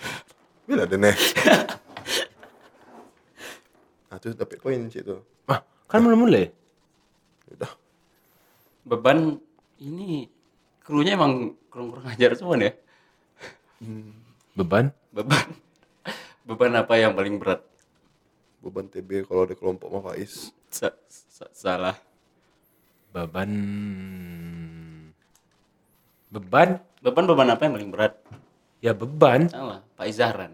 Bila ada next. *laughs* nah, tuh dapat poin cik tuh. Ah, kan belum mulai. Udah. Beban ini krunya emang kurang-kurang ajar semua ya. Beban? Beban. Beban apa yang paling berat? Beban TB kalau ada kelompok mah Faiz. Sa- sa- salah. Beban. Beban? Beban beban apa yang paling berat? Ya beban. Salah, Pak Izahran.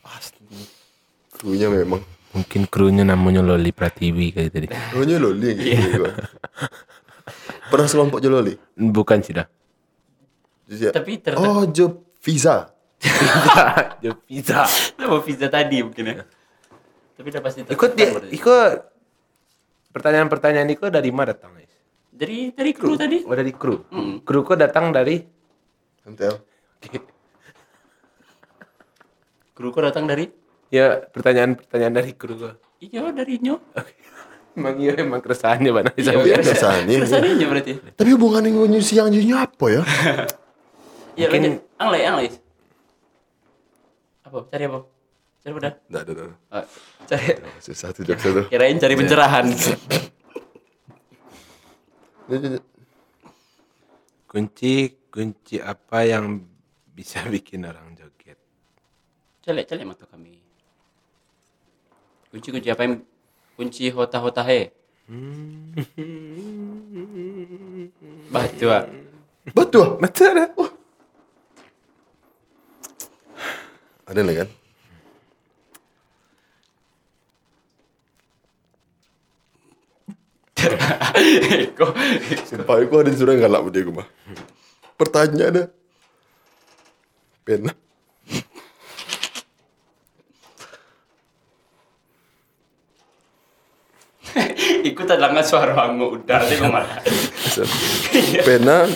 Pasti. Krunya memang. Mungkin krunya namanya Loli Pratiwi kayak tadi. Krunya loli gitu. gua. *laughs* Pernah sekelompok je loli? Bukan sih dah. Tapi ternyata Oh, job visa. Dia pizza. sama pizza tadi mungkin ya. Tapi udah pasti Ikut dia, berarti. ikut pertanyaan-pertanyaan itu dari mana datang guys? Dari dari kru tadi. Oh dari kru. Kru kok datang dari Santel. *laughs* Kru kok datang dari ya pertanyaan-pertanyaan dari kru kok. Iya dari nyo. Emang iya emang keresahannya mana Iya, Tapi ada sani. Kesannya berarti. Tapi hubungan yang nyusi yang jadinya apa ya? Iya, *laughs* Mungkin- lanjut. Anglais, anglais. Apa? Cari apa? Cari apa dah? Enggak ada. Ah, cari. Susah jokes tuh. Kirain cari pencerahan. *laughs* Kunci kunci apa yang bisa *laughs* bikin orang joget? Celek, celek mata kami. Kunci-kunci apa yang kunci hota-hota he? Batu ah. Betul. Betul dah. Ada nih kan? Kok Sumpah aku ada disuruh galak sama dia gue mah. Pertanyaan ada. Pena. ikutan langgar suara wangu udah sih kok malah. Pena.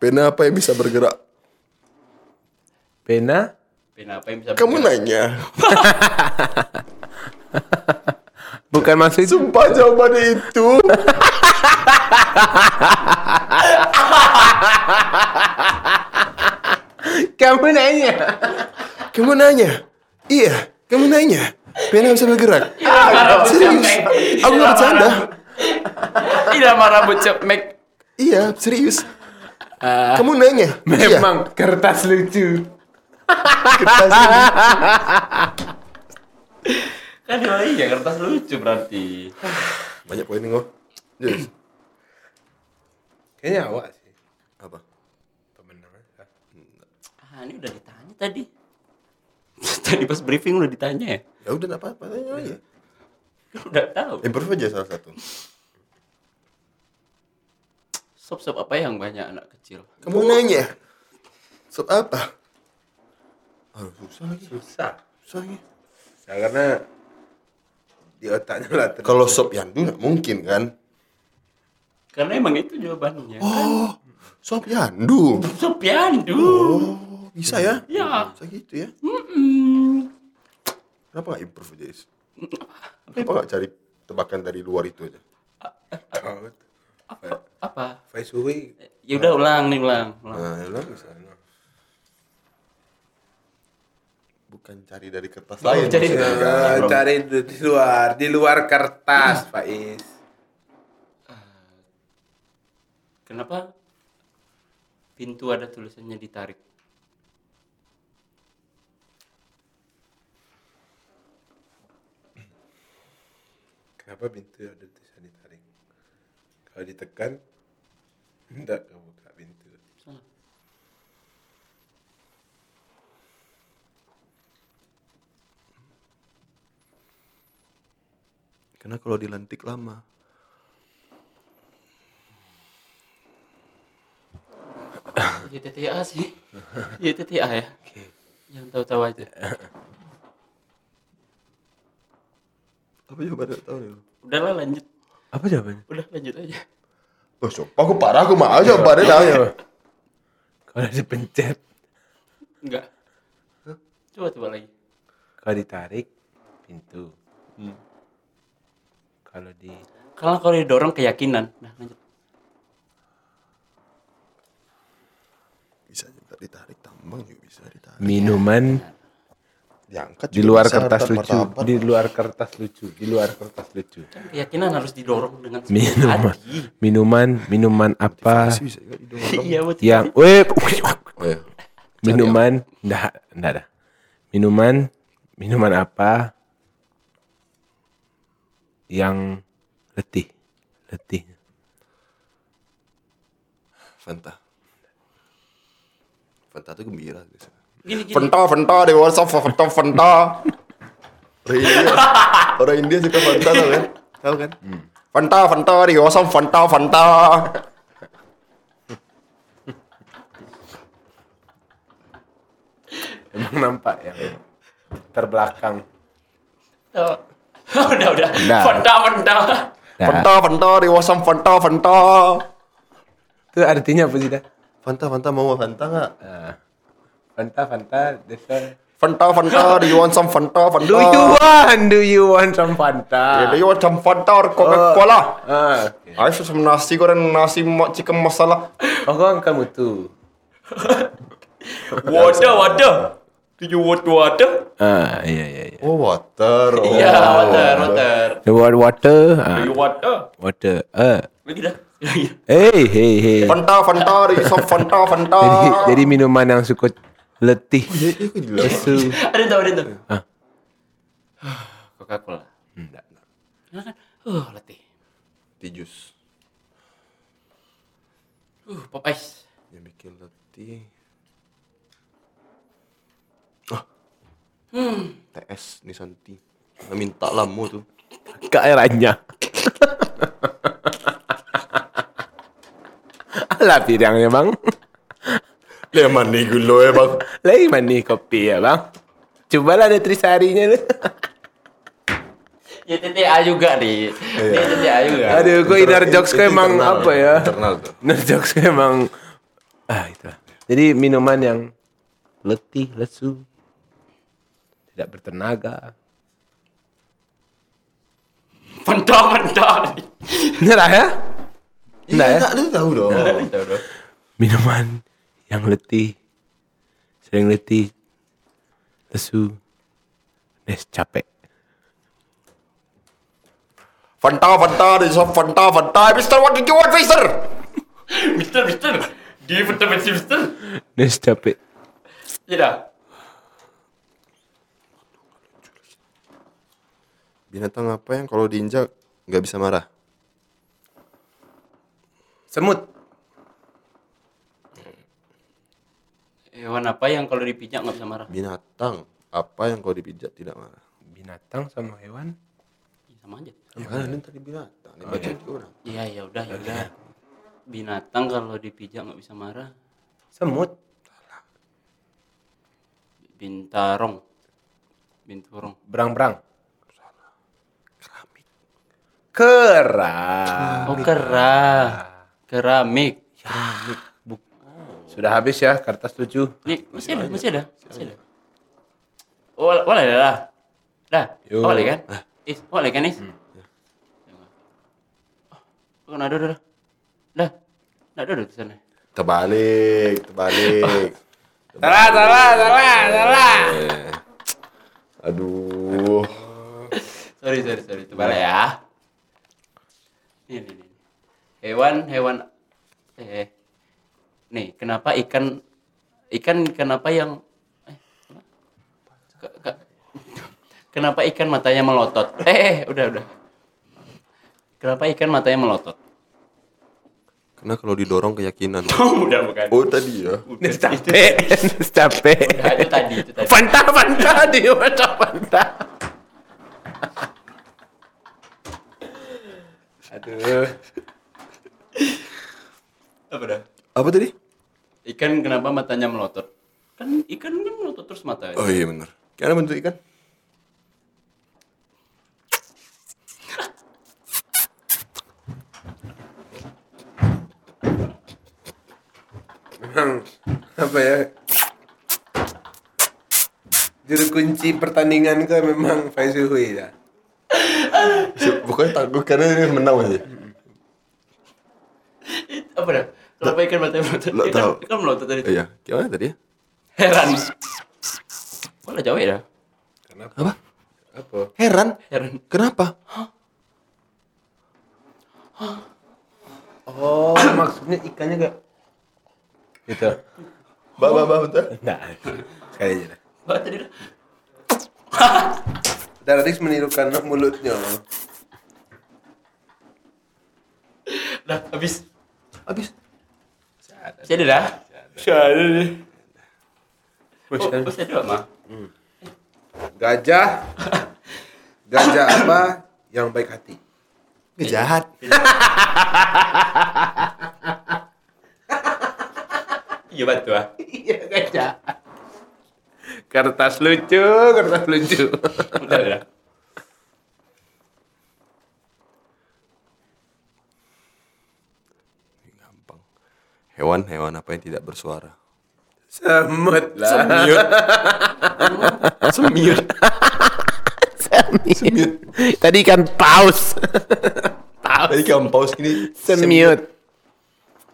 Pena apa yang bisa bergerak? Pena Pena apa yang bisa Kamu bergerak? nanya. *laughs* bukan maksud itu. Sumpah jawabannya itu. Kamu nanya. Kamu nanya. Iya. Kamu nanya. Pena bisa bergerak. Serius. Aku nggak bercanda. Tidak marah bocep Mek. Iya, serius. Kamu nanya. Iya. Memang kertas lucu. Kertas ini. *laughs* Kan oh iya kertas lucu berarti. Banyak poin nih kok. Yes. Kayaknya awak sih. Apa? Pemenang. Ah, ini udah ditanya tadi. *laughs* tadi pas briefing udah ditanya ya. Ya udah enggak apa-apa tanya aja. Kan udah tahu. Improve aja salah satu. Sop-sop apa yang banyak anak kecil? Kamu nanya. Sop apa? Aduh, susah lagi. Susah. Susah lagi. Susah karena di otaknya lah terus. Kalau sop yandu nggak mungkin kan? Karena emang itu jawabannya. Oh, sop yandu. Sop yandu. Oh, bisa ya? Ya. Bisa gitu ya? Mm-mm. Kenapa nggak improve aja? Kenapa nggak cari tebakan dari luar itu aja? Apa? Apa? Faiz Hui. Ya udah ulang nih ulang. ulang. Nah, ya lah. Bukan cari dari kertas lain. cari? Eh, cari di, luar, di luar kertas, Faiz. Kenapa pintu ada tulisannya ditarik? Kenapa pintu ada tulisan ditarik? Kalau ditekan, enggak kebuka pintu. Salah. Karena kalau dilantik lama. YTTA sih. YTTA ya. Oke. Yang tahu-tahu aja. Apa jawabannya tahu nih? Udahlah lanjut. Apa jawabannya? Udah lanjut aja. Oh, so, aku parah aku mau jawabannya dah. Kalau dipencet, Enggak. Coba coba lagi. kalau ditarik, pintu. Kalau di Kalau kalau didorong keyakinan. Nah, lanjut. Bisa juga ditarik tambang juga bisa ditarik. Minuman Diangkat di luar kertas lucu, martabat. di luar kertas lucu, di luar kertas lucu. Keyakinan harus didorong dengan Minuman, hati. minuman, minuman apa. Iya, betul. yang, weh, minuman, enggak, enggak ada. Minuman, minuman apa yang letih, letih. Fanta. Fanta itu gembira biasanya. Gini, gini. Fanta, Fanta, dewasa, Fanta, Fanta. Orang India, orang India suka Fanta tau kan? Tahu kan? Fanta, Fanta, dewasa, Fanta, Fanta. Emang nampak ya terbelakang. Oh. *laughs* udah, udah. Udah. Fanta, fanta. Fanta, Fanta, dewasa, Fanta, Fanta. Itu artinya apa sih dah? Fanta, Fanta mau Fanta nggak? Ah. Fanta, Fanta, desa. Fanta, Fanta, do you want some Fanta, Fanta? Do you want? Do you want some Fanta? Yeah, do you want some Fanta or Coca-Cola? Ah, okay. I have some nasi goreng, nasi chicken masala. Oh, kamu tuh. Water, water. You want water? Ah, iya iya iya. Oh, water. Oh. Iya, water, water. Want water? Do Ah, you water? water. Ah. Lagi dah. Lagi. Hey, hey, hey. Fanta, Fanta, some Fanta, Fanta? Jadi, jadi minuman yang suka letih. Iya, iya, gila. Lesu. Ada tahu, ada tahu. Ah. Coca-Cola. Enggak. Nah, kan? Uh, letih. Tijus. Uh, pop ice. Yang bikin letih. Hmm. TS Nisanti. Nah, minta lamu tuh. Keairannya. Alah *laughs* pirangnya bang. Leman nih gulo ya bang. Lagi mana kopi ya bang? Cobalah ada trisarinya lu. *laughs* Ya TTA juga nih. Dia TTA juga. Aduh, kok inner jokes itu emang apa ya? Internal tuh. Inner jokes emang ah itu. Jadi minuman yang letih, lesu, tidak bertenaga. Fanta, fanta. Nyerah ya? Nah ya? Enggak, lu tahu dong. Minuman yang letih, sering letih, lesu, nes capek. Fanta, Fanta, do you some Fanta, Fanta? Mister, what did you want, Mister? Mister, mister. Dia fanta, mister, mister. Nes capek. Ya Binatang apa yang kalau diinjak nggak bisa marah? Semut. Hewan apa yang kalau dipijak nggak bisa marah? Binatang apa yang kalau dipijat tidak marah? Binatang sama hewan. Ya, sama aja. Ya kan ini tadi binatang, ini baca juga orang. Iya, ya udah, ya udah. Binatang kalau dipijak nggak bisa marah. Semut. Bintarong. Binturong. Berang-berang. Kera. Oh, kera. Keramik. Sudah habis ya kertas tujuh. Nih, masih ada, masih ada, masih ada. Oh, boleh dah. Dah. Yo. Boleh kan? Is, boleh kan, Is? Oh, ada, ada, ada. Dah. Dah, ada, di sana. Terbalik, terbalik. *laughs* Salah, salah, salah, salah. Eh. Aduh. Sorry, sorry, sorry. Itu balik ya. Ini, ini, ini. Hewan, hewan. Eh, nih, kenapa ikan, ikan kenapa yang, eh, apa? Ke- ke- kenapa ikan matanya melotot? Eh, eh, udah, udah. Kenapa ikan matanya melotot? Karena kalau didorong keyakinan. *laughs* Oh, udah bukan. Oh tadi ya. Nes capek, capek. Udah, itu tadi, itu tadi. Fanta, Fanta, dia macam Fanta. *laughs* Aduh. Apa dah? Apa tadi? Ikan kenapa matanya melotot? Kan ikan kan melotot terus matanya. Oh iya benar. Kayak bentuk ikan? Memang apa ya? Juru kunci pertandingan ke memang Faisal Hui ya. Pokoknya takut karena ini menang aja. Apa dah? Kenapa ikan mata melotot? Ikan- tahu. Ikan melotot tadi. Iya, gimana tadi? Heran. Malah jauh ya? Kenapa? Apa? Apa? Heran. Heran. Kenapa? Oh, *coughs* maksudnya ikannya gak gitu. Bah, bah, bentar. Enggak. Sekali aja. Wah, tadi dah. Daradix menirukan mulutnya. Dah, habis. Habis. Jadi dah. Sekali. Oh, oh, saya dua mah. Gajah. Gajah *coughs* apa yang baik hati? Jahat. Iya betul ah. Iya gajah. Kertas lucu, kertas lucu. Udah dah. Gampang. Hewan-hewan apa yang tidak bersuara? Semut lah. Semut. Semut. Tadi kan paus. Tadi kan paus gini. Semut.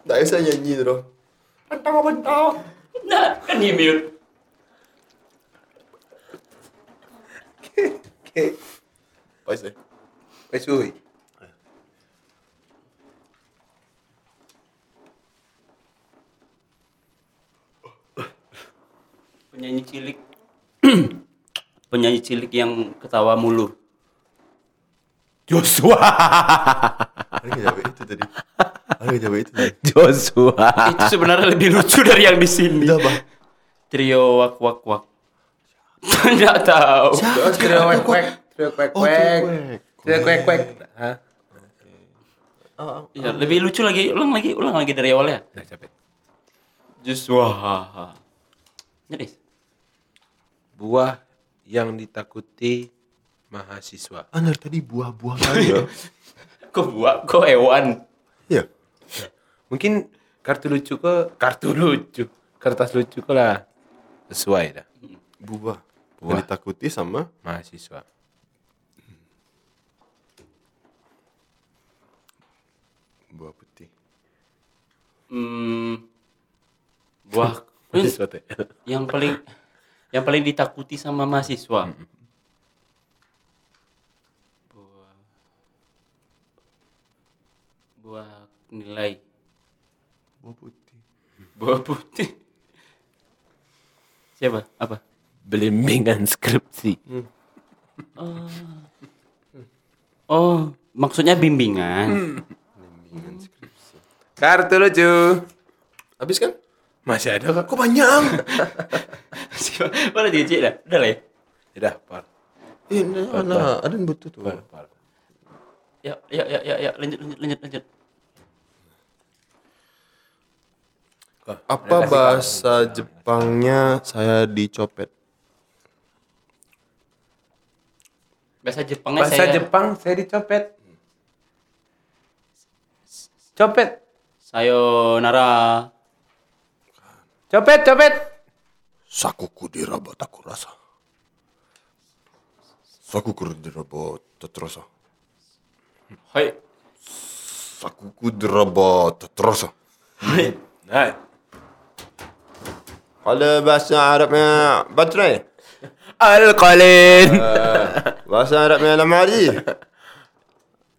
Nggak bisa nyanyi tuh. Bentang-bentang. Nah, kan dia mute. Oke. Paus deh. Pesui. Penyanyi cilik. *clears throat* Penyanyi cilik yang ketawa mulu. Joshua. Ada nggak itu tadi? Ada nggak itu tadi? Joshua. Itu sebenarnya lebih lucu dari yang di sini. Udah, Bah. Trio wak wak wak. *laughs* Tidak tahu. Trio kwek kwek. Trio kwek Oh, kwek. kwek. Trio kwek kwek. Hah? Iya, lebih lucu lagi. Ulang lagi, ulang lagi dari awalnya. Udah capek. Joshua. Jadi, Buah yang ditakuti mahasiswa. Ah, dari tadi buah-buah *laughs* kali ya. kok buat, kok hewan. Iya. Mungkin kartu lucu ke kartu lucu. Kertas lucu ke lah. Sesuai dah. Buah. Buah. Yang ditakuti sama Mahasiswa. buah putih. Hmm, buah *laughs* Mahasiswa teh. yang paling yang paling ditakuti sama mahasiswa. Buah buah nilai Buah putih. buah putih. Siapa? Apa? Bimbingan skripsi. Oh, maksudnya bimbingan. Kartu lucu. Habis kan? Masih ada kak? Kok banyak? *laughs* Mana dia cik dah? Udah lah ya. Udah, par. Ini mana? Ada yang butuh tuh. Par, par. Ya, ya, ya, ya, ya. lanjut, lanjut, lanjut, lanjut. Kok, Apa bahasa Jepangnya saya dicopet? Bahasa Jepangnya Bahasa saya Jepang saya dicopet. Copet. sayonara. Copet, copet. Sakuku diraba taku rasa. Sakuku diraba tatrasa. Hai. Sakuku diraba tatrasa. Nah, Kalau bahasa Arabnya baterai. Al-Qalin. Bahasa Arabnya lemari.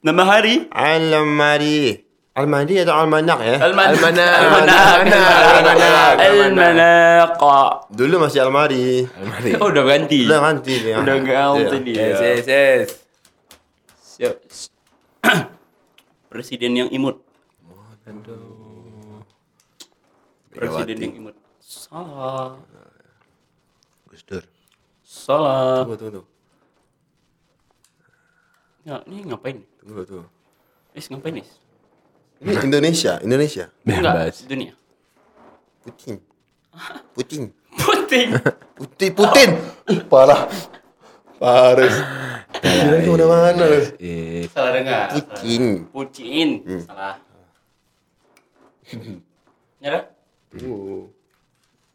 Nama hari? Al-lemari. Almari atau almanak ya? Almanak. Almanak. Almanak. Almanak. Almanak. Dulu masih almari. Almari. Oh, udah ganti. Udah ganti dia. Udah ganti dia. Yes, yes, yes. Siap. Presiden yang imut. Presiden yang imut. Salah. Salah. Tunggu, tunggu, tunggu. Ya, ini ngapain? Tunggu, tunggu. Is ngapain, Is? Ini Indonesia, Indonesia. Enggak, Bebas. dunia. *laughs* Putin. Putin. Puting. Putin, Putin. Parah. Parah. Kira ke mana-mana. Eh, Salah dengar. Putin. Pucin. Salah. Nyerah? Oh.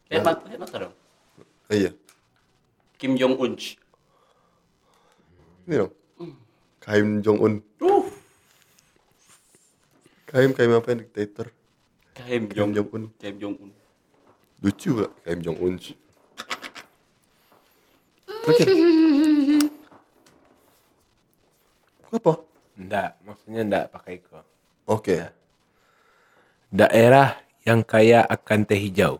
Lihat mata, dong. Iya. Kim Jong Un. Ini dong. Kaim Jong Un. Uh. Kaim Kaim apa yang diktator? Kim Jong Jong Un. KM Jong Un. Lucu gak Kim Jong Un? Oke. Apa? Enggak, maksudnya enggak pakai ko. Oke. Daerah yang kaya akan teh hijau.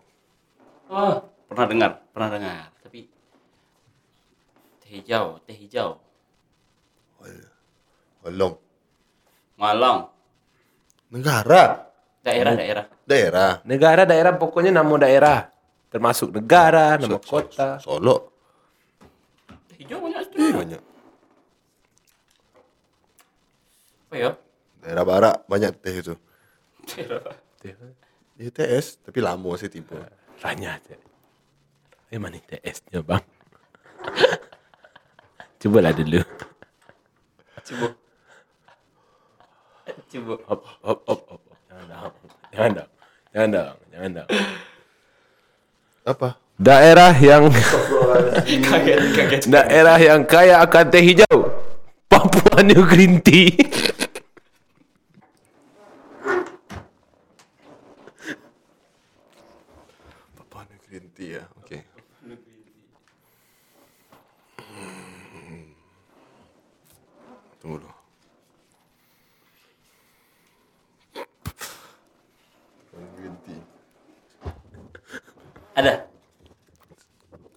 Oh, pernah dengar, pernah dengar. Teh hijau, teh hijau. Holong. Malang, Negara. daerah-daerah. Daerah. Negara-daerah pokoknya nama daerah. Termasuk negara, nama kota. Solo. Teh hijau banyak itu. Ih, banyak. Apa ya? Daerah barat banyak teh itu. Daerah. Di TS, tapi lama sih tipe. Tanya aja. Eh mana TS-nya bang? *laughs* Cobalah dulu. Coba. Coba. Hop, hop, hop, hop. Jangan dong. Jangan dong. Jangan dong. Jangan dong. Apa? Daerah yang kaget, kaget. daerah yang kaya akan teh hijau. Papua New Green Tea.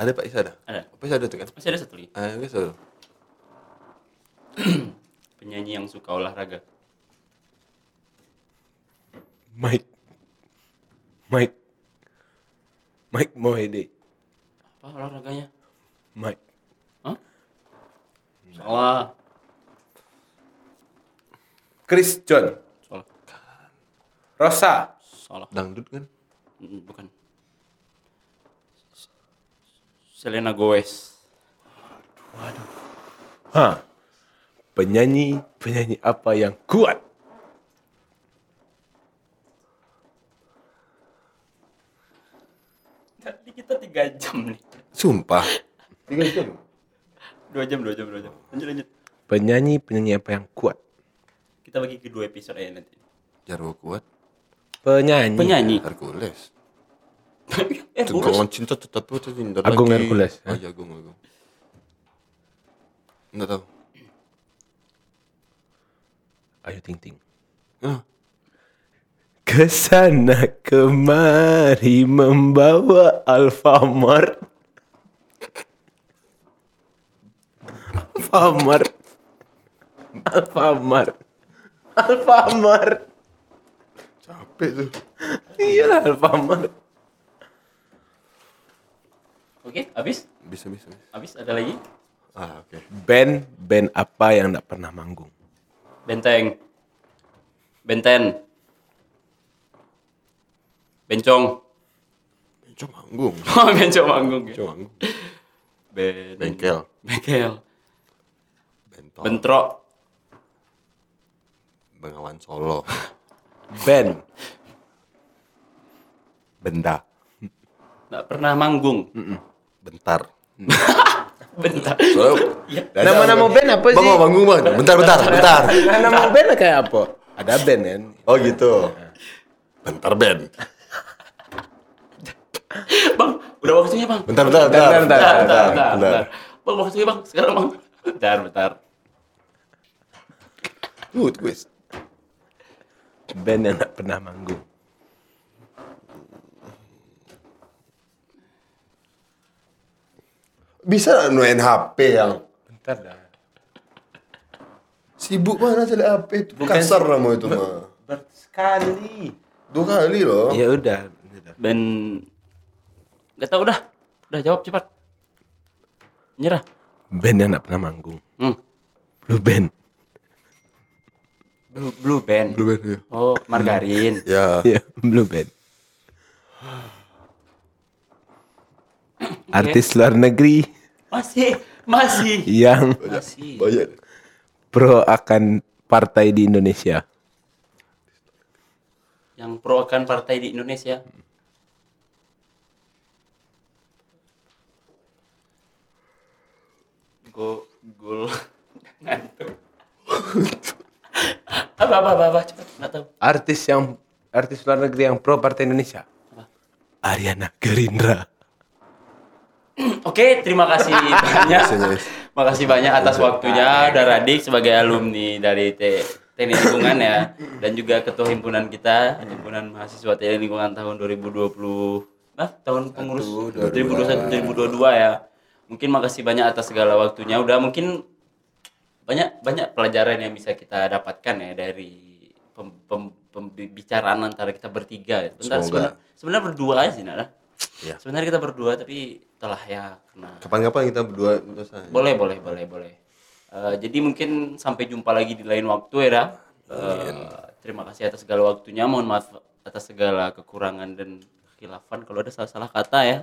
Ada Pak Isa ada? ada. Pak Isa ada tuh kan? Masih ada satu lagi. Ah, enggak satu. *clears throat* Penyanyi yang suka olahraga. Mike. Mike. Mike Mohede. Apa olahraganya? Mike. Hah? Salah. Chris John. Salah. Rosa. Salah. Dangdut kan? Bukan. Selena Gomez. Hah. Penyanyi, penyanyi apa yang kuat? Tadi kita tiga jam nih. Sumpah. Tiga jam. Dua jam, dua jam, dua jam. Lanjut, lanjut. Penyanyi, penyanyi apa yang kuat? Kita bagi ke dua episode aja nanti. Jarwo kuat. Penyanyi. Penyanyi. Hercules. Eh. Tentang cinta tetap terhindar Agung lagi. Hercules, Oh iya Agung Agung. Enggak tahu. Ayu Ting Ting. Ah, Ke sana kemari membawa Alfamart. Alfamart. Alfamart. Alfamart. capek tuh. Iya Alfamart. Oke, habis? Bisa bisa. bisa. Habis ada lagi? Ah oke. Band band apa yang tidak pernah manggung? Benteng. Benten. Bencong. Bencong manggung. *laughs* Oh, bencong manggung. ya. Bencong manggung. Ben Bengkel. Bengkel. Bentol. Bentrok. Bengawan Solo. *laughs* Band. Benda. Nggak pernah manggung. Bentar. *laughs* Bentar. Soalnya Nama-nama band apa Bang sih? mau manggung bang. Bentar bentar bentar. Nah, nama band kayak apa? Ada band kan? Oh gitu. Bentar band. Bang, udah waktunya, Bang. Bentar bentar bentar. Bentar, bentar, Bentar, bentar, bentar, bentar. bentar. Bang, waktunya, Bang. Sekarang, Bang. Bentar, bentar. Tuh twist. Band yang pernah manggung. Bisa nuin HP yang Bentar dah. sibuk mana cari HP itu kasar nama itu mah. Bersekali. Dua kali loh. Ya udah. udah. Ben Gak tau udah. Udah jawab cepat. Nyerah. Band yang tidak pernah manggung. Hmm. Blue Band. Blue, blue band. Blue band ya. Oh, margarin. *laughs* Ya. Iya, Blue Band. Artis luar negeri Masih, masih. yang Masih. Banyak. pro akan partai di Indonesia. Yang pro akan partai di Indonesia. Go, gol. *laughs* Ngantuk. *laughs* apa, apa, apa, apa, cepat. Nggak tahu. Artis yang artis luar negeri yang pro partai Indonesia? Ariana Gerindra. Oke, terima kasih *laughs* banyak. Makasih banyak atas waktunya Daradik sebagai alumni dari T Teknik Lingkungan ya dan juga ketua himpunan kita, himpunan mahasiswa Teknik Lingkungan tahun 2020. Nah, tahun pengurus 2021 2022 ya. Mungkin makasih banyak atas segala waktunya. Udah mungkin banyak banyak pelajaran yang bisa kita dapatkan ya dari pem, pem- pembicaraan antara kita bertiga. ya. Sebenarnya berdua aja sih, Nara. Iya. Sebenarnya kita berdua tapi telah ya kena Kapan-kapan kita berdua terus aja. boleh boleh boleh boleh Eh, jadi mungkin sampai jumpa lagi di lain waktu ya. Eh, terima kasih atas segala waktunya mohon maaf atas segala kekurangan dan khilafan kalau ada salah-salah kata ya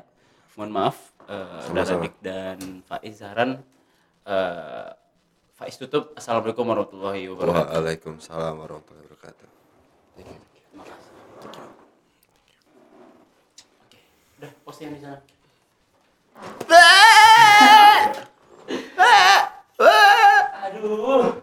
mohon maaf uh, Daradik dan Faiz Zahran Eh, Faiz tutup assalamualaikum warahmatullahi wabarakatuh Waalaikumsalam warahmatullahi wabarakatuh. Udah posting di sana. Aduh